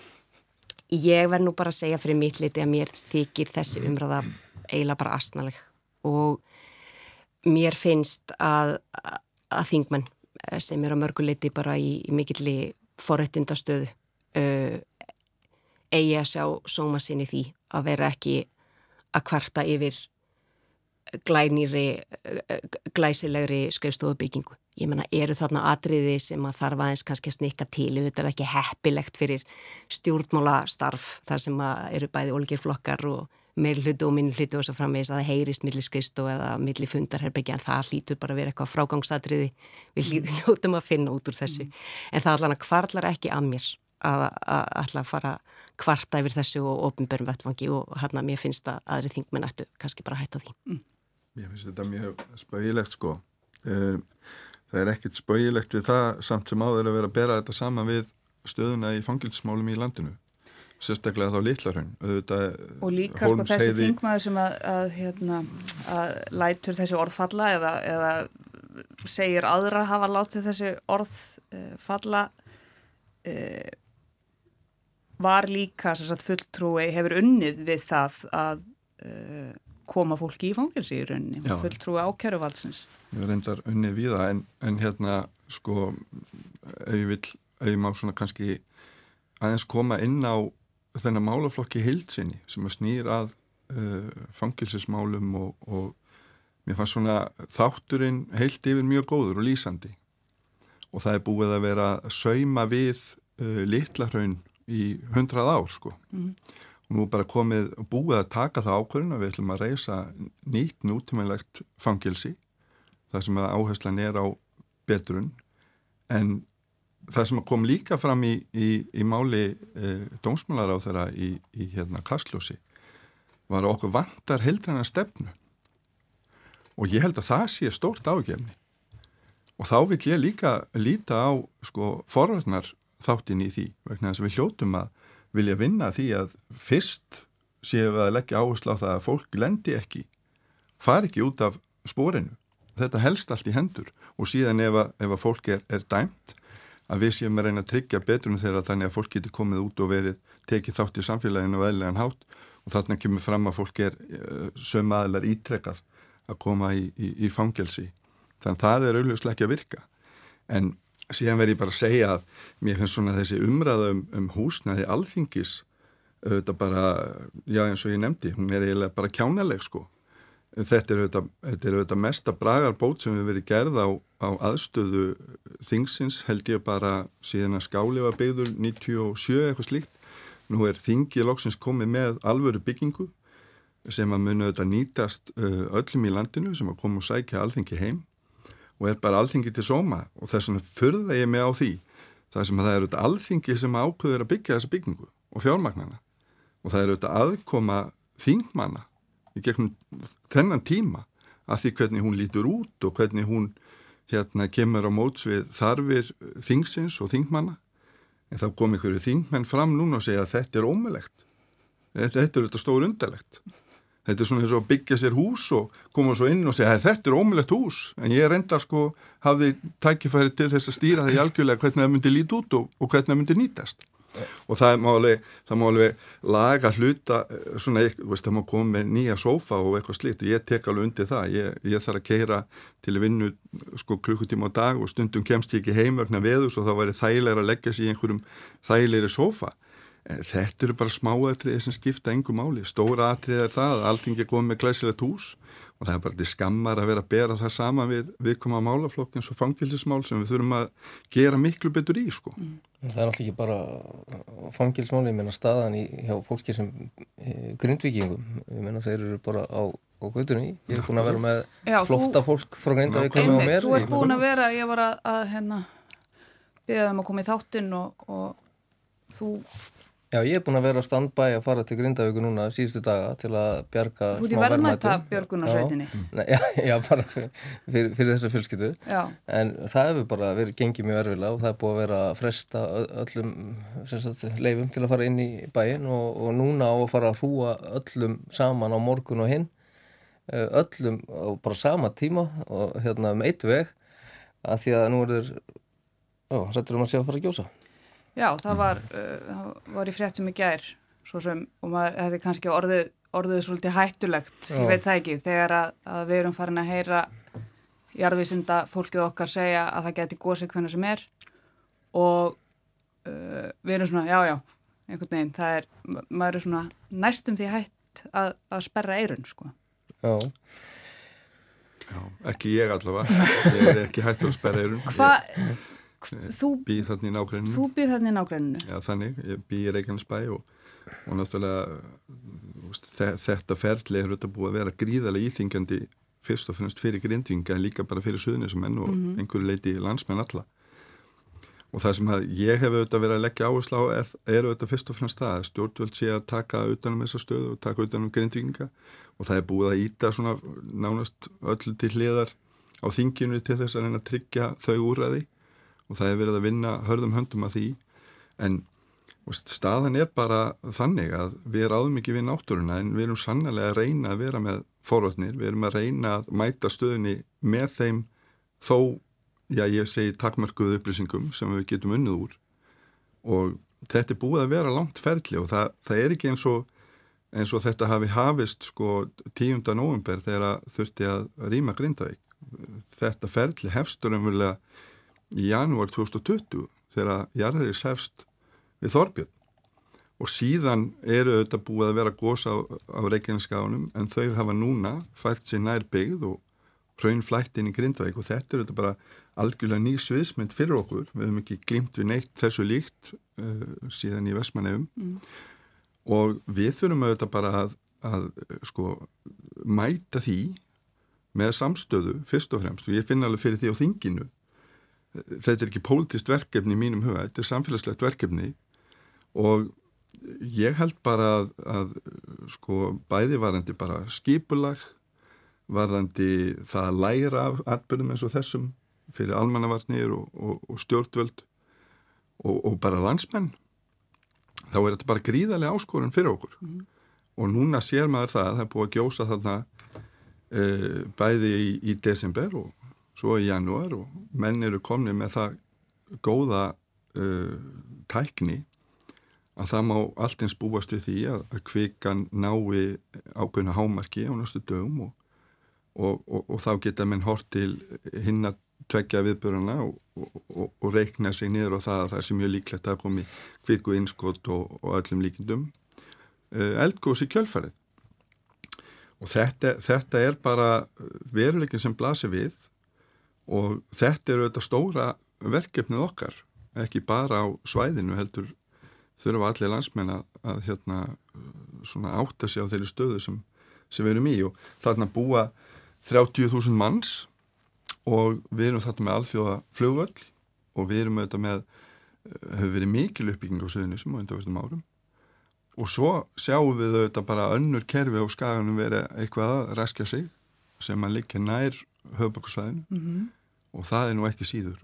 Ég verð nú bara að segja fyrir mitt liti að mér þykir þessi umræða eiginlega bara astnaleg og mér finnst að, að eh, sem er á mörguleiti bara í, í mikilli forrættindastöðu uh, eigi að sjá sóma sinni því að vera ekki að kvarta yfir glænýri, glæsilegri skrifstofubyggingu. Ég menna, eru þarna atriði sem að þarf aðeins kannski að snikka til, þetta er ekki heppilegt fyrir stjórnmála starf þar sem að eru bæði olgir flokkar og meil hlutu og minn hlutu og svo framvegis að það heyrist millir skrifstof eða millir fundarherbyggja en það hlýtur bara að vera eitthvað frágangsatriði við hljótum að finna út úr þessu. Mm. En það allan að kvarlar ekki að mér að alltaf fara kvarta yfir þessu og ofnbjörnum vettfangi og hann að mér finnst að aðri þingmenn ættu kannski bara að hætta því. Mm. Mér finnst þetta mjög spauðilegt sko. Eh, það er ekkert spauðilegt við það samt sem áður að vera að bera þetta sama við stöðuna í fangilsmálum í landinu. Sérstaklega þá litlarhraun. Og líka sko þessi þingmaður sem að, að, hérna, að lætur þessi orðfalla eða, eða segir aðra hafa látið þessu orð uh, falla uh, var líka sagt, fulltrúi hefur unnið við það að uh, koma fólki í fangilsi í rauninni, Já. fulltrúi ákjæruvaldsins. Ég reyndar unnið við það en, en hérna sko ef ég vil, ef ég má svona kannski aðeins koma inn á þennan málaflokki heilsinni sem að snýr að uh, fangilsismálum og, og mér fannst svona þátturinn heilt yfir mjög góður og lýsandi og það er búið að vera að sauma við uh, litla hraun í hundrað ár sko mm. og nú bara komið búið að taka það ákvörðin og við ætlum að reysa nýtt nútímanlegt fangilsi það sem að áherslan er á betrun. En það sem kom líka fram í, í, í máli e, dómsmálar á þeirra í, í hérna Kastljósi var okkur vantar heldræna stefnu. Og ég held að það sé stórt ágefni og þá vil ég líka líta á sko forvarnar þáttinn í því vegna þess að við hljótum að vilja vinna því að fyrst séum við að leggja áherslu á það að fólk lendi ekki, far ekki út af spórinu. Þetta helst allt í hendur og síðan ef að, ef að fólk er, er dæmt að við séum að reyna að tryggja betrunum þeirra þannig að fólk getur komið út og verið tekið þátt í samfélaginu og eðlegan hátt og þarna kemur fram að fólk er uh, söm aðlar ítrekkað að koma í, í, í fangelsi. Þannig að það er auðvitað ekki að virka. En síðan verð ég bara að segja að mér finnst svona þessi umræða um, um húsnaði alþingis auðvitað bara, já eins og ég nefndi hún er eiginlega bara kjánaleg sko. Þetta er auðvitað, þetta er auðvitað mesta bragarbót sem við verið gerð á, á aðstöðu þingsins held ég bara síðan að skáli var byggður 97 eitthvað slíkt. Nú er þingi loksins komið með alvöru byggingu sem að muni auðvitað nýtast öllum í landinu sem að koma og sækja alþingi heim og er bara alþingi til sóma og þess vegna förða ég mig á því. Það sem að það eru þetta alþingi sem ákveður að byggja þessa byggingu og fjármagnana. Og það eru þetta aðkoma þingmanna í gegnum þennan tíma að því hvernig hún lítur út og hvernig hún hérna kemur á móts við þarfir þingsins og þingmanna. En þá kom ykkur þingmenn fram núna og segja að þetta er ómulegt þetta, þetta er þetta stór undarlegt Þetta er svona og að byggja sér hús og koma svo inn og segja þetta er ómulett hús. En ég reyndar sko hafði tækifæri til þess að stýra það í algjörlega hvernig það myndi líti út og, og hvernig það myndi nýtast. Og það má alveg, það má alveg laga hluta eh, svona, veist, það má koma með nýja sófa og eitthvað slikt og ég tek alveg undir það. Ég, ég þarf að keira til að vinna sko klukkutíma á dag og stundum kemst ég ekki heim vegna veðus og þá væri þægilega að leggja sér í einhverjum þægilegri sófa þetta eru bara smáatriði sem skipta engum máli. Stóra atrið er það að allting er komið með glæsilegt hús og það er bara til skammar að vera að bera það sama við viðkoma málaflokk eins og fangilsismál sem við þurfum að gera miklu betur í sko. Mm. Það er alltaf ekki bara fangilsmáli, ég menna staðan í hjá fólki sem e, grindvikingum, ég menna þeir eru bara á, á gutunni, ég er búin að vera með Já, flotta þú, fólk frá og mér. Þú ert búin að vera, ég var að, að hérna, beða þeim að koma í þáttinn og, og þú Já, ég er búin að vera að standbæ að fara til Grindavíku núna síðustu daga til að bjarga Þú ert í verðmæta björgunarsveitinni. Já, já, bara fyrir, fyrir, þessa fjölskyttu en það hefur bara verið gengið mjög erfilega og það er búin að vera að fresta öllum sagt, leifum til að fara inn í bæin og, og núna á að fara að hrúa öllum saman á morgun og hinn. Öllum á bara sama tíma og hérna um eitt veg. Að því að nú er þeir rættur um að sé að fara að gjósa Já, það var, uh, var í fréttum í gær svo sem, og maður, þetta er kannski orðið, orðið svolítið hættulegt, Já. ég veit það ekki, þegar að, að við erum farin að heyra jarðvísinda fólkið okkar segja að það geti gósið hvernig sem er og uh, við erum svona, já, já, einhvern veginn, það er, maður er svona næstum því hætt að, að sperra eirun, sko. Já. Já, ekki ég allavega, ég er ekki hætt að sperra eirun. Hvað? Þú býð þarna í nágræninu þú býð þarna í nágræninu já þannig, ég býð í Reykjanesbæ og, og náttúrulega þetta ferli er þetta búið að vera gríðarlega íþingjandi fyrst og finnst fyrir grindvinga en líka bara fyrir suðnisamenn og mm -hmm. einhverju leiti landsmenn alla. Og það sem ég hef auðvitað verið að leggja áherslu á er, er auðvitað fyrst og finnst það að stjórnvöld sé að taka utanum þessa stöðu og taka utanum grindvinga og það er búið að íta svona nánast öll til hliðar á þinginu til þess að reyna að tryggja þau úræði og það er verið að vinna hörðum höndum að því en staðan er bara þannig að við ráðum ekki við náttúruna en við erum sannlega að reyna að vera með forvöldnir, við erum að reyna að mæta stöðunni með þeim þó, já ég segi takmörkuðu upplýsingum sem við getum unnið úr og þetta er búið að vera langt ferli og það, það er ekki eins og, eins og þetta hafi hafist sko 10. november þegar þurfti að rýma Grindavík. Þetta ferli hefstur umverulega í janúar 2020 þegar Jarðaris hefst við Þorbjörn. Og síðan eru auðvitað búið að vera gósa á, á Reykjaneskáðunum en þau hafa núna fært sér nær byggð og raunflætt inn í Grindavík. Og þetta er auðvitað bara algjörlega ný sviðsmynd fyrir okkur, við hefum ekki glimt við neitt þessu líkt uh, síðan í Vestmannefum mm. og við þurfum auðvitað bara að, að sko mæta því með samstöðu fyrst og fremst. Og ég finna alveg fyrir því á þinginu þetta er ekki pólitist verkefni í mínum huga, þetta er samfélagslegt verkefni og ég held bara að, að sko bæði varandi bara skipulag varðandi það að læra af atbyrðum eins og þessum fyrir almannavarnir og, og, og stjórnvöld og, og bara landsmenn þá er þetta bara gríðarlega áskorun fyrir okkur mm. og núna sér maður það að það er búið að gjósa þarna e, bæði í, í desember og svo í janúar og menn eru komnið með það góða e, tækni að það má allt eins búast við því að, að kvikan nái ákveðna hámarki á næstu dögum og, og, og, og þá geta menn hort til hinn að tveggja viðböruna og reikna sig niður og það að það er sem mjög líklegt að komi kviku innskott og öllum líkindum. Eh, eldgóðs í kjölfarið. Og þetta, þetta er bara veruleikin sem blasir við og þetta eru þetta stóra verkefnið okkar ekki bara á svæðinu heldur þurfa allir landsmenn að, að hérna, átta sig á þeirri stöðu sem, sem við erum í. Og þarna búa 30.000 manns og við erum þarna með alþjóða flugvöld og við erum auðvitað með hefur verið mikil uppbygging á söðunisum á undarverðum árum. Og svo sjáum við auðvitað bara önnur kerfi á skaganum verið eitthvað að raskja sig sem að liggja nær höfbökkusvæðinu mm -hmm. og það er nú ekki síður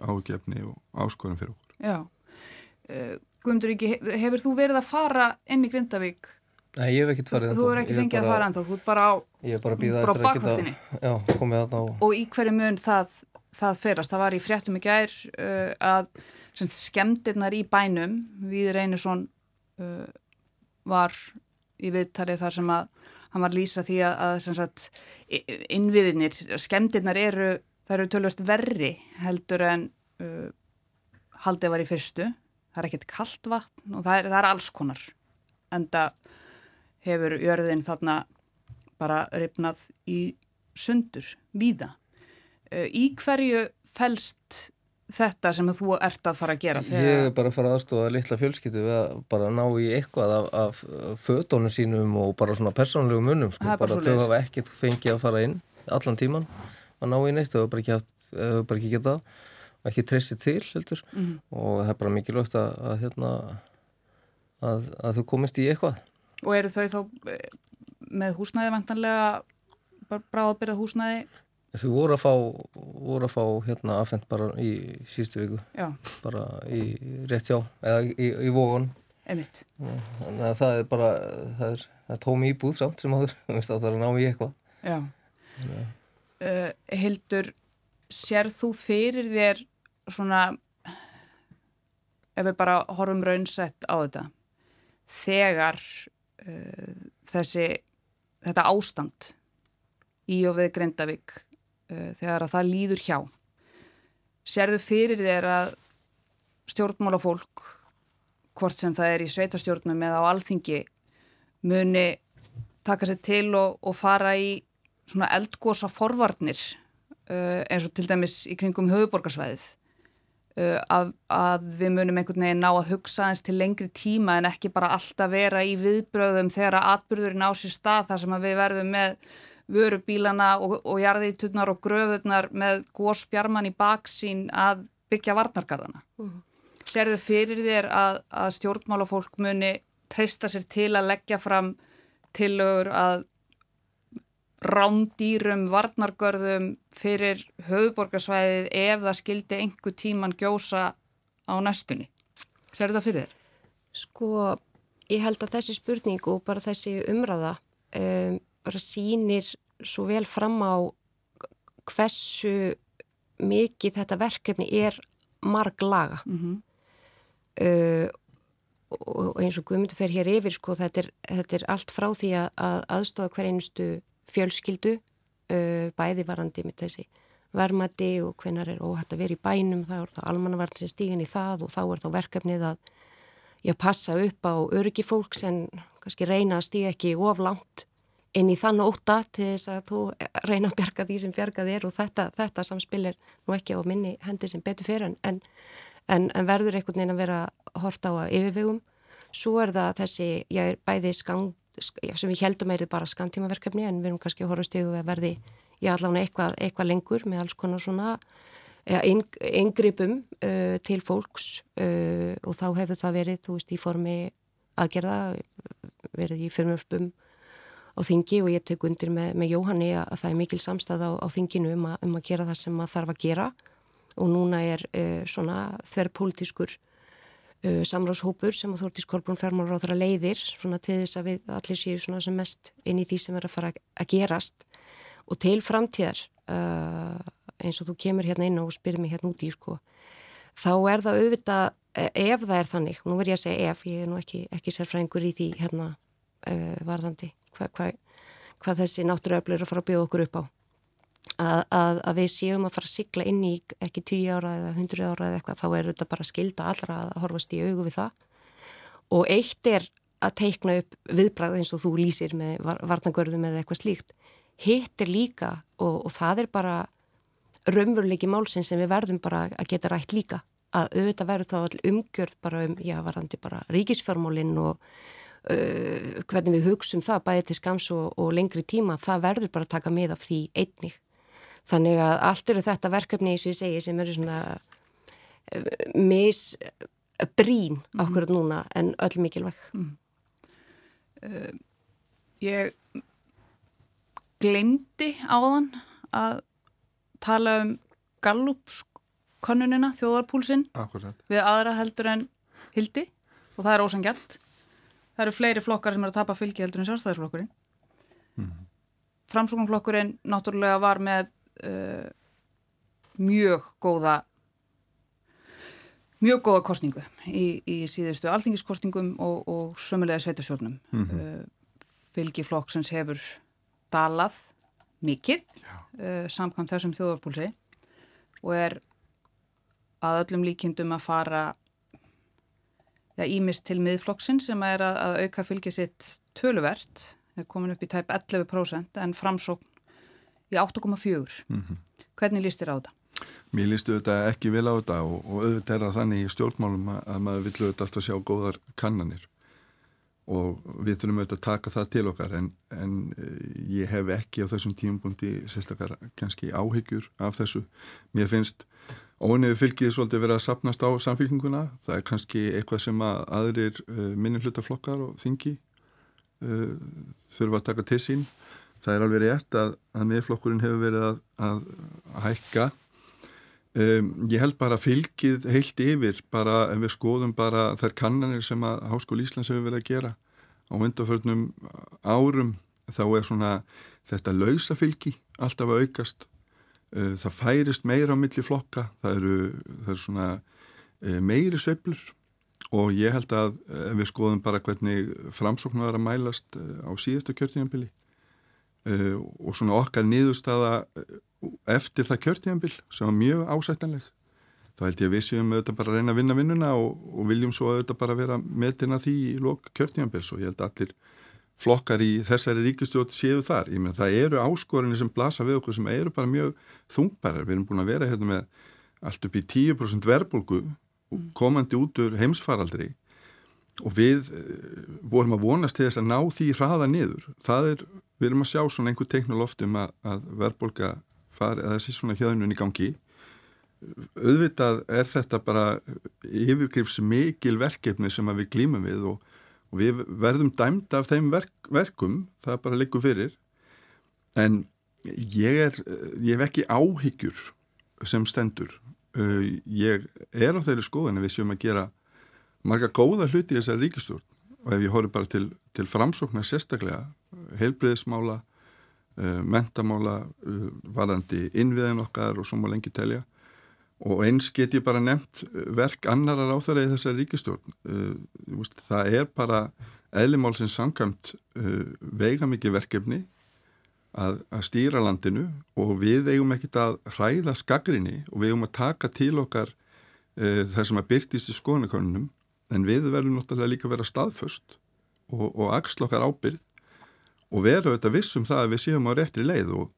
ágefni og áskorum fyrir okkur Já uh, Guðmundur Ríki, hefur þú verið að fara inn í Grindavík? Nei, ég hef ekkert farið Þú er ekki fengið bara, að fara ennþá, þú er bara á Ég er bara að býða eftir að geta Já, komið að ná Og í hverju mun það, það ferast? Það var í fréttum í gær uh, að skemdirnar í bænum við Reynisson uh, var í viðtalið þar sem að hann var lýsa því að, að sagt, innviðinir, skemdirnar eru það eru tölvast verri heldur en uh, haldið var í fyrstu það er ekkert kallt vatn og það er, það er alls konar en það hefur jörðin þarna bara ripnað í sundur, víða. Uh, í hverju fælst þetta sem þú ert að fara að gera? Þegar... Ég er bara að fara aðstofa litla fjölskyttu við að bara ná í eitthvað af, af fötónu sínum og bara svona persónlegu munum, sko, bara þau hafa ekkert fengið að fara inn allan tíman að ná í neitt, þau hafa bara ekki, getað ekki treystið til heldur mm -hmm. og það er bara mikilvægt að, að, hérna, að, að þú komist í eitthvað. Og eru þau þá eh, með húsnæði vantanlega bráðbyrjað húsnæði? Þau voru að fá, voru að fá hérna aðfend bara í síðustu viku, Já. bara í rétt hjá, eða í, í vógun. Emitt. Þannig að það er bara, það er, það er tómi íbúð samt sem áður, það er að ná í eitthvað. Já. Uh, Hildur, sér þú fyrir þér svona ef við bara horfum raunsett á þetta þegar uh, þessi þetta ástand í og við Grindavík uh, þegar að það líður hjá. Sérðu fyrir þér að stjórnmálafólk hvort sem það er í sveitastjórnum eða á alþingi muni taka sér til og, og fara í svona eldgósa forvarnir uh, eins og til dæmis í kringum höfuborgarsvæðið Uh, að, að við munum einhvern veginn ná að hugsa eins til lengri tíma en ekki bara alltaf vera í viðbröðum þegar að atbyrðurinn á sér stað þar sem við verðum með vörubílana og, og jarðítutnar og gröfurnar með góðspjarman í baksín að byggja varnargarðana. -huh. Serðu fyrir þér að, að stjórnmálafólk muni treysta sér til að leggja fram tilögur að rándýrum, varnargörðum fyrir höfuborgarsvæðið ef það skildi einhver tíman gjósa á næstunni. Serðu það fyrir þér? Sko, ég held að þessi spurning og bara þessi umræða um, bara sínir svo vel fram á hversu mikið þetta verkefni er marg laga mm -hmm. uh, og eins og Guðmundur fer hér yfir sko þetta er, þetta er allt frá því að, að aðstofa hver einustu fjölskyldu uh, bæði varandi með þessi vermati og hvenar er óhætt að vera í bænum þá er það almannavarn sem stígin í það og þá er þá verkefnið að já, passa upp á öryggi fólks en kannski reyna að stíga ekki of langt inn í þann óta til þess að þú reyna að bjarga því sem bjargað er og þetta, þetta samspil er nú ekki á minni hendi sem betur fyrir en, en, en verður einhvern veginn að vera hort á að yfirvegum. Svo er það þessi, ég er bæði skang, sem við heldum er bara skamtímaverkefni en við erum kannski að horfa stígu að verði ég allavega eitthvað, eitthvað lengur með alls konar svona yngrypum uh, til fólks uh, og þá hefur það verið, þú veist, í formi aðgerða, verið í firmörpum á þingi og ég tek undir með, með Jóhanni að það er mikil samstæð á, á þinginu um, um að gera það sem maður þarf að gera. Og núna er uh, svona þverrpolítiskur uh, samráðshópur sem að Þórtís Kolbrún fermar á þeirra leiðir svona til þess að við allir séu svona sem mest inn í því sem er að fara að gerast. Og til framtíðar uh, eins og þú kemur hérna inn og spyrir mig hérna úti sko, þá er það auðvitað ef það er þannig, nú verð ég að segja ef ég er nú ekki, ekki sérfræðingur í því hérna varðandi hvað hva, hva þessi náttúruöflur er að fara að bjóða okkur upp á. Að, að, að við séum að fara að sigla inn í ekki 10 ára eða 100 ára eða eitthvað, þá er þetta bara skilda allra að horfast í augu við það. Og eitt er að teikna upp viðbræð eins og þú lýsir með varnagörðum eða eitthvað slíkt. Hitt er líka og, og það er bara raunveruleiki málsinn sem við verðum bara að geta rætt líka. Að auðvitað verður þá all umgjörð bara um, já, varandi bara ríkisfjármálinn og uh, hvernig við hugsaum það bæði til skams og, og lengri tíma, það verður bara að taka með af því einnig. Þannig að allt eru þetta verkefni, eins og ég segi, sem eru svona uh, misbrín mm -hmm. ákveður núna en öll mikilvæg. Mm. Uh, ég glemdi áðan að tala um Gallups-konunina, þjóðarpúlsinn, við aðra heldur en hildi og það er ósangjalt. Það eru fleiri flokkar sem er að tapa fylgi heldur en sjálfstæðisflokkurinn. Mm. Framsóknflokkurinn náttúrulega var með uh, mjög góða mjög góða kostningu í, í síðustu alþingiskostningum og, og sömulega sveitastjórnum. Mm -hmm. uh, fylgi flokksins hefur dalað mikið uh, samkvæmt þessum þjóðarpúlsi og er að öllum líkindum að fara ímist til miðflokksinn sem er að, að auka fylgið sitt töluvert, er komin upp í tæp 11% en framsókn í 8,4. Mm -hmm. Hvernig líst þér á þetta? Mér lístu þetta ekki vel á þetta og, og auðvitað er það þannig í stjórnmálum að maður vill auðvitað alltaf sjá góðar kannanir og við þurfum auðvitað að taka það til okkar en, en eh, ég hef ekki á þessum tímpundi sérstakar kannski áhyggjur af þessu. Mér finnst ónefið fylgið svolítið verið að sapnast á samfélkinguna. Það er kannski eitthvað sem að aðrir eh, minnumhlutaflokkar og þingi uh, þurfa að taka til sín. Það er alveg rétt að, að miðflokkurinn hefur verið að, að, að hækka Um, ég held bara fylgið heilt yfir bara ef við skoðum bara þær kannanir sem að Háskóli Íslands hefur verið að gera á vöndaförnum árum þá er svona þetta lausafylgi alltaf að aukast það færist meira á milli flokka. Það eru, það eru svona uh, meiri sveplur og ég held að ef við skoðum bara hvernig framsóknar var að mælast á síðasta kjörtíðanbili og svona okkar niðurstaða eftir það kjörtíðanbill sem var mjög ásættanleg þá held ég að við séum auðvitað bara að reyna að vinna vinnuna og, og viljum svo auðvitað bara vera metina því í lok kjörtíðanbills og ég held að allir flokkar í þessari ríkistjótt séu þar. Ég menn það eru áskorinni sem blasa við okkur sem eru bara mjög þungbarar. Við erum búin að vera hérna með allt upp í 10% verbulgu komandi út úr heimsfaraldri og við eh, vorum að vonast til þess að ná því hraða niður. Það er, við erum að sjá svona einhver teknolóftum að, að verbulga fari, að þessi svona hjöðnun í gangi auðvitað er þetta bara yfirgrifs mikil verkefni sem við glýmum við og, og við verðum dæmda af þeim verk, verkum það bara liggur fyrir. En ég er ég hef ekki áhyggjur sem stendur. Ég er á þeirri skoðan við séum að gera marga góða hluti í þessari ríkistjórn og ef ég horfi bara til, til framsóknar sérstaklega heilbriðismála uh, mentamála varðandi innviðin okkar og svo má lengi telja og eins get ég bara nefnt verk annarar á þeirra í þessari ríkistjórn. Uh, það er bara eðlimálsins samkvæmt uh, veiga mikið verkefni að, að stýra landinu og við eigum ekkit að hræða skagrinni og við eigum að taka til okkar uh, þar sem að byrtist í skoðanakonunum en við verðum náttúrulega líka að vera staðföst og, og axla okkar ábyrð og vera auðvitað vissum það að við séum á réttri leið og,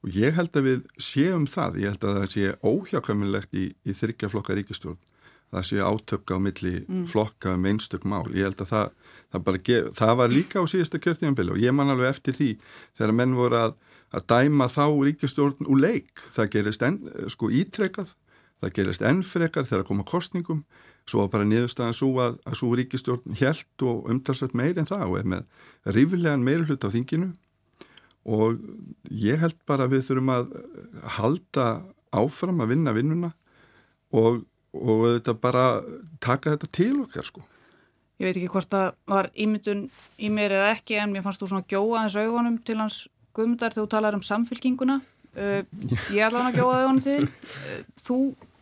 og ég held að við séum það, ég held að það sé óhjákvæmilegt í, í þryggjaflokka ríkistjórn það sé átökka á milli mm. flokka um einstök mál, ég held að það það, gef, það var líka á síðasta kjörtímanbili og ég man alveg eftir því þegar menn voru að, að dæma þá ríkistjórn úr leik, það gerist en, sko ítrekað, það gerist ennfrekar þegar koma kostningum Svo bara niðurstaðan svo að, að svo ríkistjórn helt og umtalsvægt meir en það og er með rífilegan meir hlut á þinginu og ég held bara að við þurfum að halda áfram að vinna vinnuna og, og þetta bara taka þetta til okkar sko. Ég veit ekki hvort það var ímyndun í mér eða ekki en mér fannst þú svona gjóða þessu augunum til hans guðmundar þegar þú talar um samfélkinguna. Uh, ég ætla hann að gjóða augunum til. Uh, þú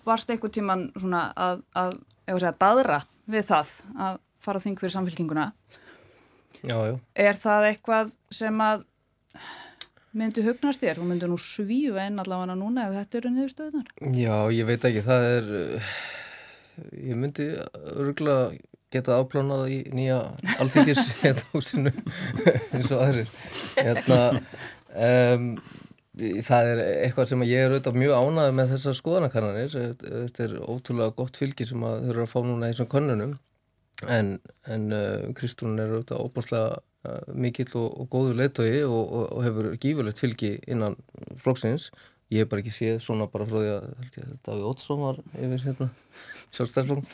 varst eitthvað tíman svona að, að að segja, dadra við það að fara þing fyrir samfélkinguna já, já. er það eitthvað sem að myndi hugnast þér? Og myndi nú svíu einn allavega núna ef þetta eru niðurstöðunar? Já, ég veit ekki, það er ég myndi örgulega geta áplánað í nýja alþykis hérna eins og aðrir. Hérna um, það er eitthvað sem ég er auðvitað mjög ánað með þessar skoðanakannanir. Þetta er ótrúlega gott fylgi sem þau eru að fá núna í þessum kannunum en, en uh, Kristrún er auðvitað óbúrslega mikill og, og góður leittói og, og, og hefur gífurlegt fylgi innan flokksins. Ég hef bara ekki séð svona bara frá því að Davíð Ótsson var yfir hérna sjálfstæðslung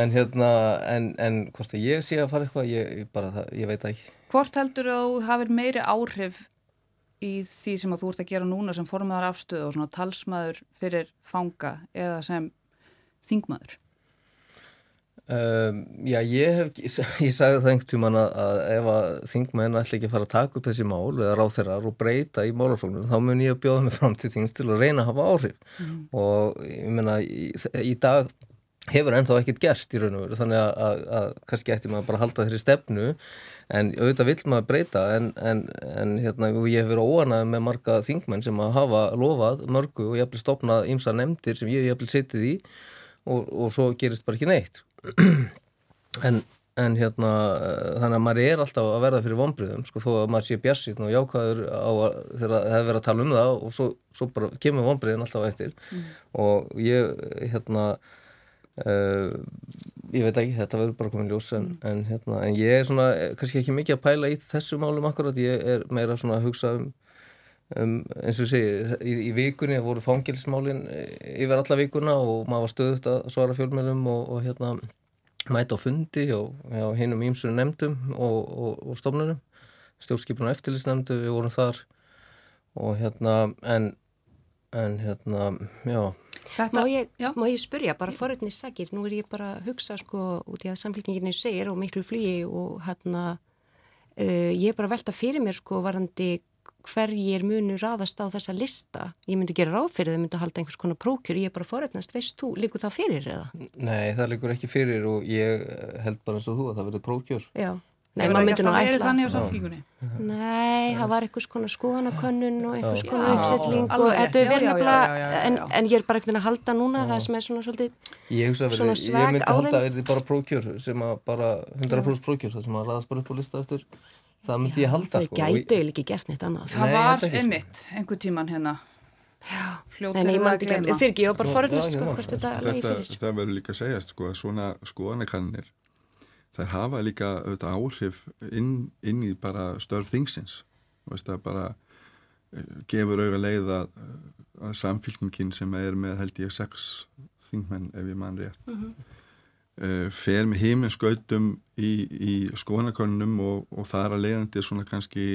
en hérna en, en hvort að ég sé að fara eitthvað ég, bara, það, ég veit ekki. Hvort heldur þú hafið meiri áhrif í því sem að þú ert að gera núna sem formaðar afstöðu og svona talsmaður fyrir fanga eða sem þingmaður? Um, já, ég hef, ég sagði það einhvern tíman að, að ef að þingmenn ætla ekki að fara að taka upp þessi mál eða ráþeirar og breyta í málaflóknum þá mun ég að bjóða mig fram til þings til að reyna að hafa áhrif mm. og ég menna í, í dag hefur ennþá ekkert gerst í raun og veru þannig að, að, að kannski ætti maður bara að halda þeirri stefnu en auðvitað vil maður breyta en, en, en hérna, ég hef verið óanað með marga þingmenn sem að hafa lofað mörgu og ég hef stopnað ymsa nefndir sem ég hef setið í og, og svo gerist bara ekki neitt en, en hérna þannig að maður er alltaf að verða fyrir vonbriðum sko þó að maður sé bjassið og jákvæður á að þegar það hefur verið að tala um það og svo, svo bara kemur vonbriðin alltaf eftir mm. og ég hérna Uh, ég veit ekki, þetta verður bara komin ljós en, mm. en, hérna, en ég er svona kannski ekki mikið að pæla í þessu málum akkurat ég er meira svona að hugsa um, um eins og segi í, í vikunni voru fangilsmálin yfir alla vikuna og maður var stöðut að svara fjölmjölum og, og hérna mæta á fundi og hinn um ímsunu nefndum og, og, og stofnunum stjórnskipun og eftirlýsnefndu við vorum þar og hérna en, en hérna já. Þetta, má, ég, má ég spurja, bara forutni sagir, nú er ég bara að hugsa sko út í að samfélkinginni segir og miklu flýi og hérna uh, ég er bara að velta fyrir mér sko varandi hverjir munur raðast á þessa lista. Ég myndi gera ráð fyrir, þau myndi halda einhvers konar prókjur, ég er bara forutnast, veist þú, líkur það fyrir eða? Nei, það líkur ekki fyrir og ég held bara eins og þú að það verður prókjör Já. Nei, maður myndi nú ætla. Þannig á samfélgingunni? Nei, það var einhvers konar skoðanakönnun og einhvers konar uppsetling og þetta er verið nefnilega, en, en ég er bara ekkert að halda núna það sem er svona svolítið sveg á þeim. Ég myndi halda að verði bara prókjör sem að bara 100% prókjör það að myndi ég halda. Það sko. gætu eða ekki gert neitt annað. Það var emitt einhver tíman hérna. Nei, ég myndi ekki, fyrir ekki, ég var bara forðast sko þetta fyrir. Það verður líka að segjast sko að svona skoðanakannir þær hafa líka auðvitað áhrif inn, inn í bara störf þingsins veist, bara uh, gefur auðvitað leið að, að samfélkingin sem er með held ég sex þingmenn ef ég mann rétt uh -huh. Uh, fer með heiminskautum í, í skoðanakonunum og, og það er að leiðandi svona kannski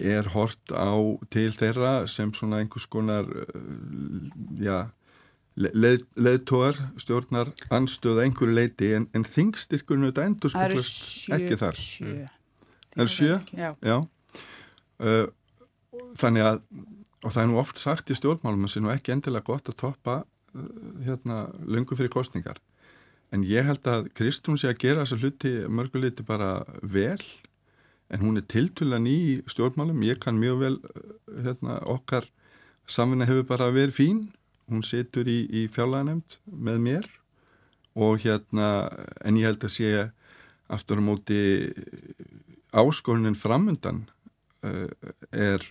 er hort á til þeirra sem svona einhvers konar já leð, leðtóar stjórnar anstöða einhverju leiti en, en þingstyrkunum þetta endur speklast ekki þar sjö. Það er sjö? Já, Já. Uh, Þannig að og það er nú oft sagt í stjórnmálum að það sé nú ekki endilega gott að toppa hérna lungu fyrir kostningar en ég held að Kristún sé að gera þessa hluti mörguleiti bara vel en hún er tiltulan í stjórnmálum. Ég kann mjög vel hérna, okkar samvinna hefur bara verið fín. Hún situr í, í fjálaðanemt með mér og hérna en ég held að sé aftur á móti áskorinin framundan uh, er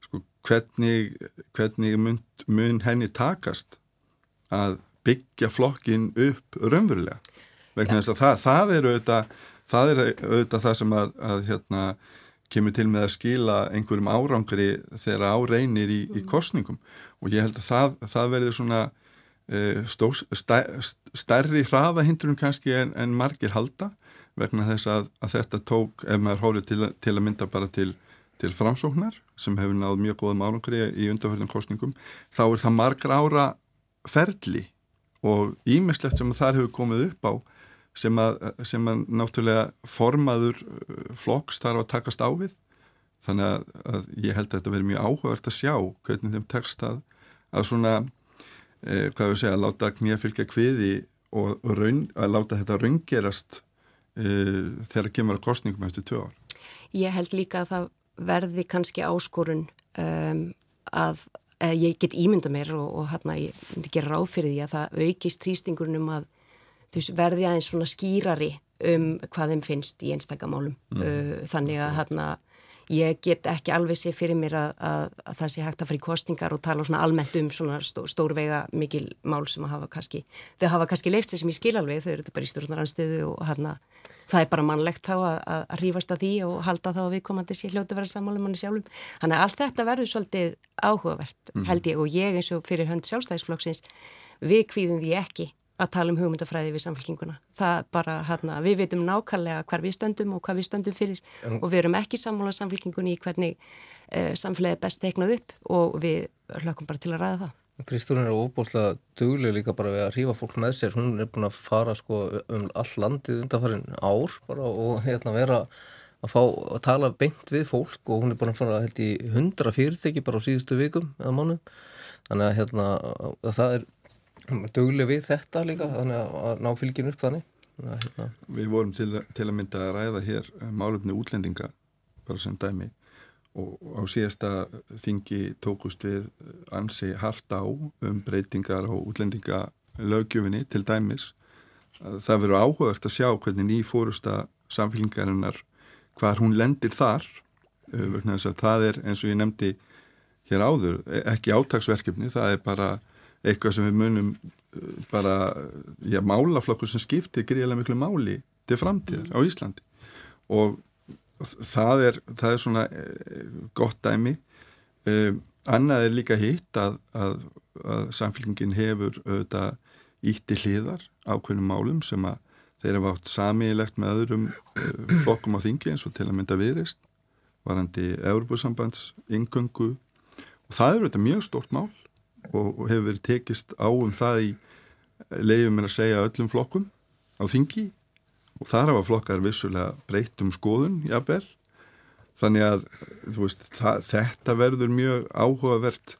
sko, hvernig, hvernig mun, mun henni takast að byggja flokkin upp raunverulega. Vegna þess að það, það er auðvitað það er auðvitað það sem að, að hérna, kemur til með að skila einhverjum árangri þegar áreinir í, í mm. kostningum og ég held að það, það verður svona uh, stó, stæ, stærri hraðahindrun kannski en, en margir halda vegna þess að, að þetta tók, ef maður hórið til, til að mynda bara til, til framsóknar sem hefur náð mjög góðum árangri í undarfjörðum kostningum, þá er það margra ára ferli og ímislegt sem þar hefur komið upp á sem að, sem að náttúrulega formaður uh, flokks þarf að takast á við þannig að, að ég held að þetta verður mjög áhugavert að sjá hvernig þeim tekst að, að svona eh, hvað við segja, að láta knýja fylgja kviði og, og raun, að láta þetta raungerast eh, þegar kemur að kostningum eftir tvö ár. Ég held líka að það verði kannski áskorun um, að ég get ímynda mér og, og hérna ég myndi gera ráð fyrir því að það aukist trýstingurnum að þess verði aðeins svona skýrari um hvað þeim finnst í einstakamálum mm. uh, þannig að hérna ég get ekki alveg sé fyrir mér að, að, að það sé hægt að fara í kostingar og tala svona almennt um svona stó, stórveiga mikil mál sem að hafa kannski þau hafa kannski leift sér sem ég skil alveg þau eru þetta bara í stjórnaranstöðu og hérna það er bara mannlegt þá að, að rífast að því og halda þá að við komandi sér hljóti vera sammálum manni sjálfum. Þannig að allt þetta verður svolítið áhugavert mm. held ég og ég eins og fyrir hönd sjálfstæðisflokksins við kvíðum því ekki að tala um hugmyndafræði við samfélkinguna. Það bara, hérna, við veitum nákvæmlega hvar við stöndum og hvað við stöndum fyrir um. og við erum ekki sammála samfélkingunni í hvernig eh, samfélagi er best teiknað upp og við hlökkum bara til að ræða það. Kristúrin er óbúslega dugleg líka bara við að hrífa fólk með sér. Hún er búin að fara sko um all landið undanfarin ár bara og hérna vera að fá að tala beint við fólk og hún er búin að fara held í hundra fyrirtæki bara á síðustu vikum eða mánu. Þannig að hérna að það er duglega við þetta líka þannig að ná fylgin upp þannig hérna. Við vorum til, til að mynda að ræða hér málumni útlendinga bara sem dæmi og á síðasta þingi tókust við ansi hart á um breytingar á útlendingalögjöfinni til dæmis það verður áhugast að sjá hvernig ný fórusta samfélgingarinnar hvar hún lendir þar eh, það er eins og ég nefndi hér áður, ekki átagsverkefni það er bara eitthvað sem við munum uh, bara, já, málaflokkur sem skiptir gríðilega miklu máli til framtíðar á Íslandi. Og það er, það er svona eh, gott dæmi. Um, annað er líka hitt að, að, að samfélkingin hefur auðvitað ítti hliðar ákveðnum málum sem að þeir hafa átt samílegt með öðrum uh, flokkum á þingi eins og til að mynda virist varandi Európa-sambands ingöngu og það eru þetta mjög stort mál og, hefur verið tekist á um það í leiðum en að segja öllum flokkum á þingi. Og þar hafa flokkar vissulega breytt um skoðun jafnvel. Þannig að veist, það, þetta verður mjög áhugavert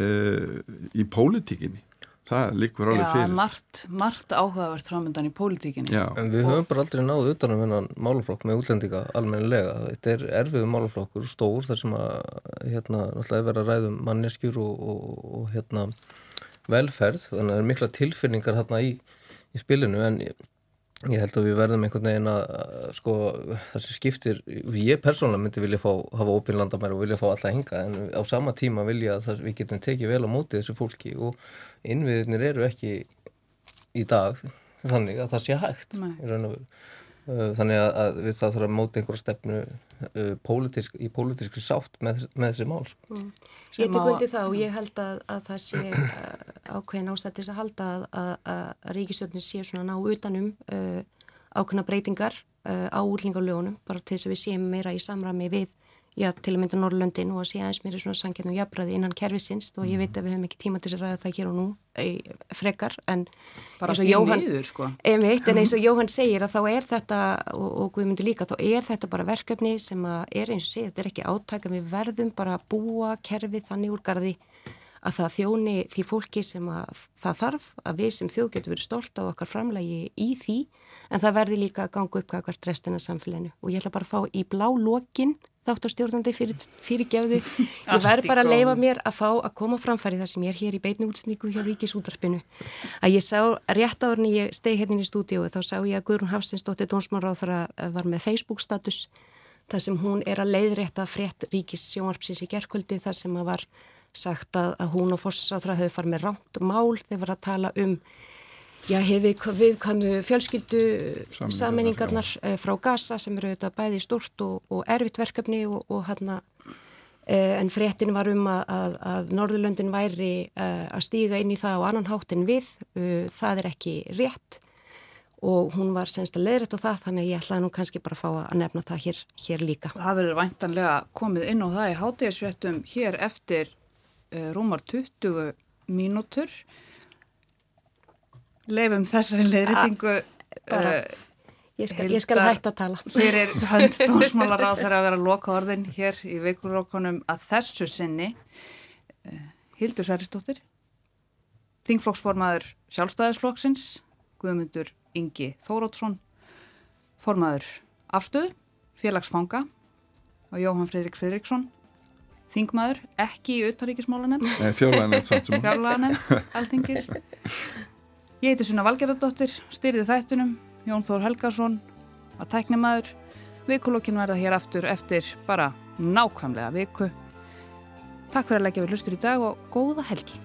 uh, í pólitíkinni það líkur alveg fyrir. Já, margt, margt áhugavert framöndan í pólitíkinni. Já. En við höfum bara aldrei náðu utanum hennan máluflokk með útlendinga almennilega. Þetta er erfiðu máluflokkur, stór þar sem að hérna náttúrulega vera ræðum manneskjur og, og, og hérna velferð, þannig að það er mikla tilfinningar hérna í, í spilinu en Ég held að við verðum einhvern veginn að sko sem skiptir, ég persónulega myndi vilja fá, hafa opinn landamæri og vilja fá alltaf hinga en á sama tíma vilja að það, við getum tekið vel á móti þessu fólki og innviðinir eru ekki í dag þannig að það sé hægt þannig að við það þarf að móta einhverja stefnu uh, pólitísk, í pólitískri sátt með, með þessi mál sko. mm. Ég tek undir það og ég held að, að það sé uh, ákveðin ástættis að halda að, að ríkistöfnir sé svona ná utanum ákveðina breytingar á útlingarlögunum bara til þess að við séum meira í samrami við já, til að mynda Norrlöndin og að sé aðeins mér er svona sangjarnu jafnbræði innan kervisins og ég veit að við höfum ekki tíma til að ræða það hér og nú e, frekar en bara því niður sko. Einmitt, en eins og Jóhann segir að þá er þetta og, og Guðmundi líka, þá er þetta bara verkefni sem að er eins og segir, þetta er ekki átæk við verðum bara að búa kerfið þannig úr gardi að það þjóni því fólki sem að það þarf að við sem þjóð getur verið stolt á okkar framlægi í því en það verði líka að ganga upp hvað hvert restina samfélaginu. Og ég ætla bara að fá í blá lokin þáttarstjórnandi fyrir, fyrir gefðu ég verð bara að leifa mér að fá að koma framfæri það sem ég er hér í beitni útsendingu hjá Ríkisúndarpinu að ég sá rétt árin ég stegi hérna í stúdíu þá sá ég að Guðrún Hafsinsdóttir Dónsmáráþara var með Facebook status þar sem hún er að leiðrétta frétt Ríkis sjónvarpsins í gerkvöldi þar sem að var sagt að, að hún og fórsáþra hefur farið með ránt mál. Þegar var að tala um já, hefur við komu fjölskyldu saminningarnar eh, frá Gaza sem eru auðvitað bæði stort og, og erfitt verkefni og, og hérna eh, en fréttin var um að, að, að Norðurlöndin væri eh, að stíga inn í það á annan háttin við, það er ekki rétt og hún var senst að leiðrætt á það þannig að ég ætlaði nú kannski bara að fá að nefna það hér, hér líka. Það verður væntanlega komið inn á það í hátíðisvettum hér eftir uh, rúmar 20 mínútur. Leifum þessari leiðrætingu uh, ég, skal, ég skal hægt að tala. Fyrir hönd tónsmálar á þeirra að vera loka orðin hér í vikurókonum að þessu sinni uh, Hildur Særistóttir, þingflokksformaður sjálfstæðisflokksins, Guðmundur Ingi Þórótsson, formaður afstöðu, félagsfanga og Jóhann Fridrik Fridriksson, þingmaður, ekki í auðtaríkismálanem. Fjárlæðanem samt sem. Fjárlæðanem, alþingis. Ég heiti Sunna Valgerðardóttir, styrðið þættunum, Jón Þór Helgarsson, að tæknimaður. Vikulokkin verða hér aftur eftir bara nákvæmlega viku. Takk fyrir að leggja við hlustur í dag og góða helgi.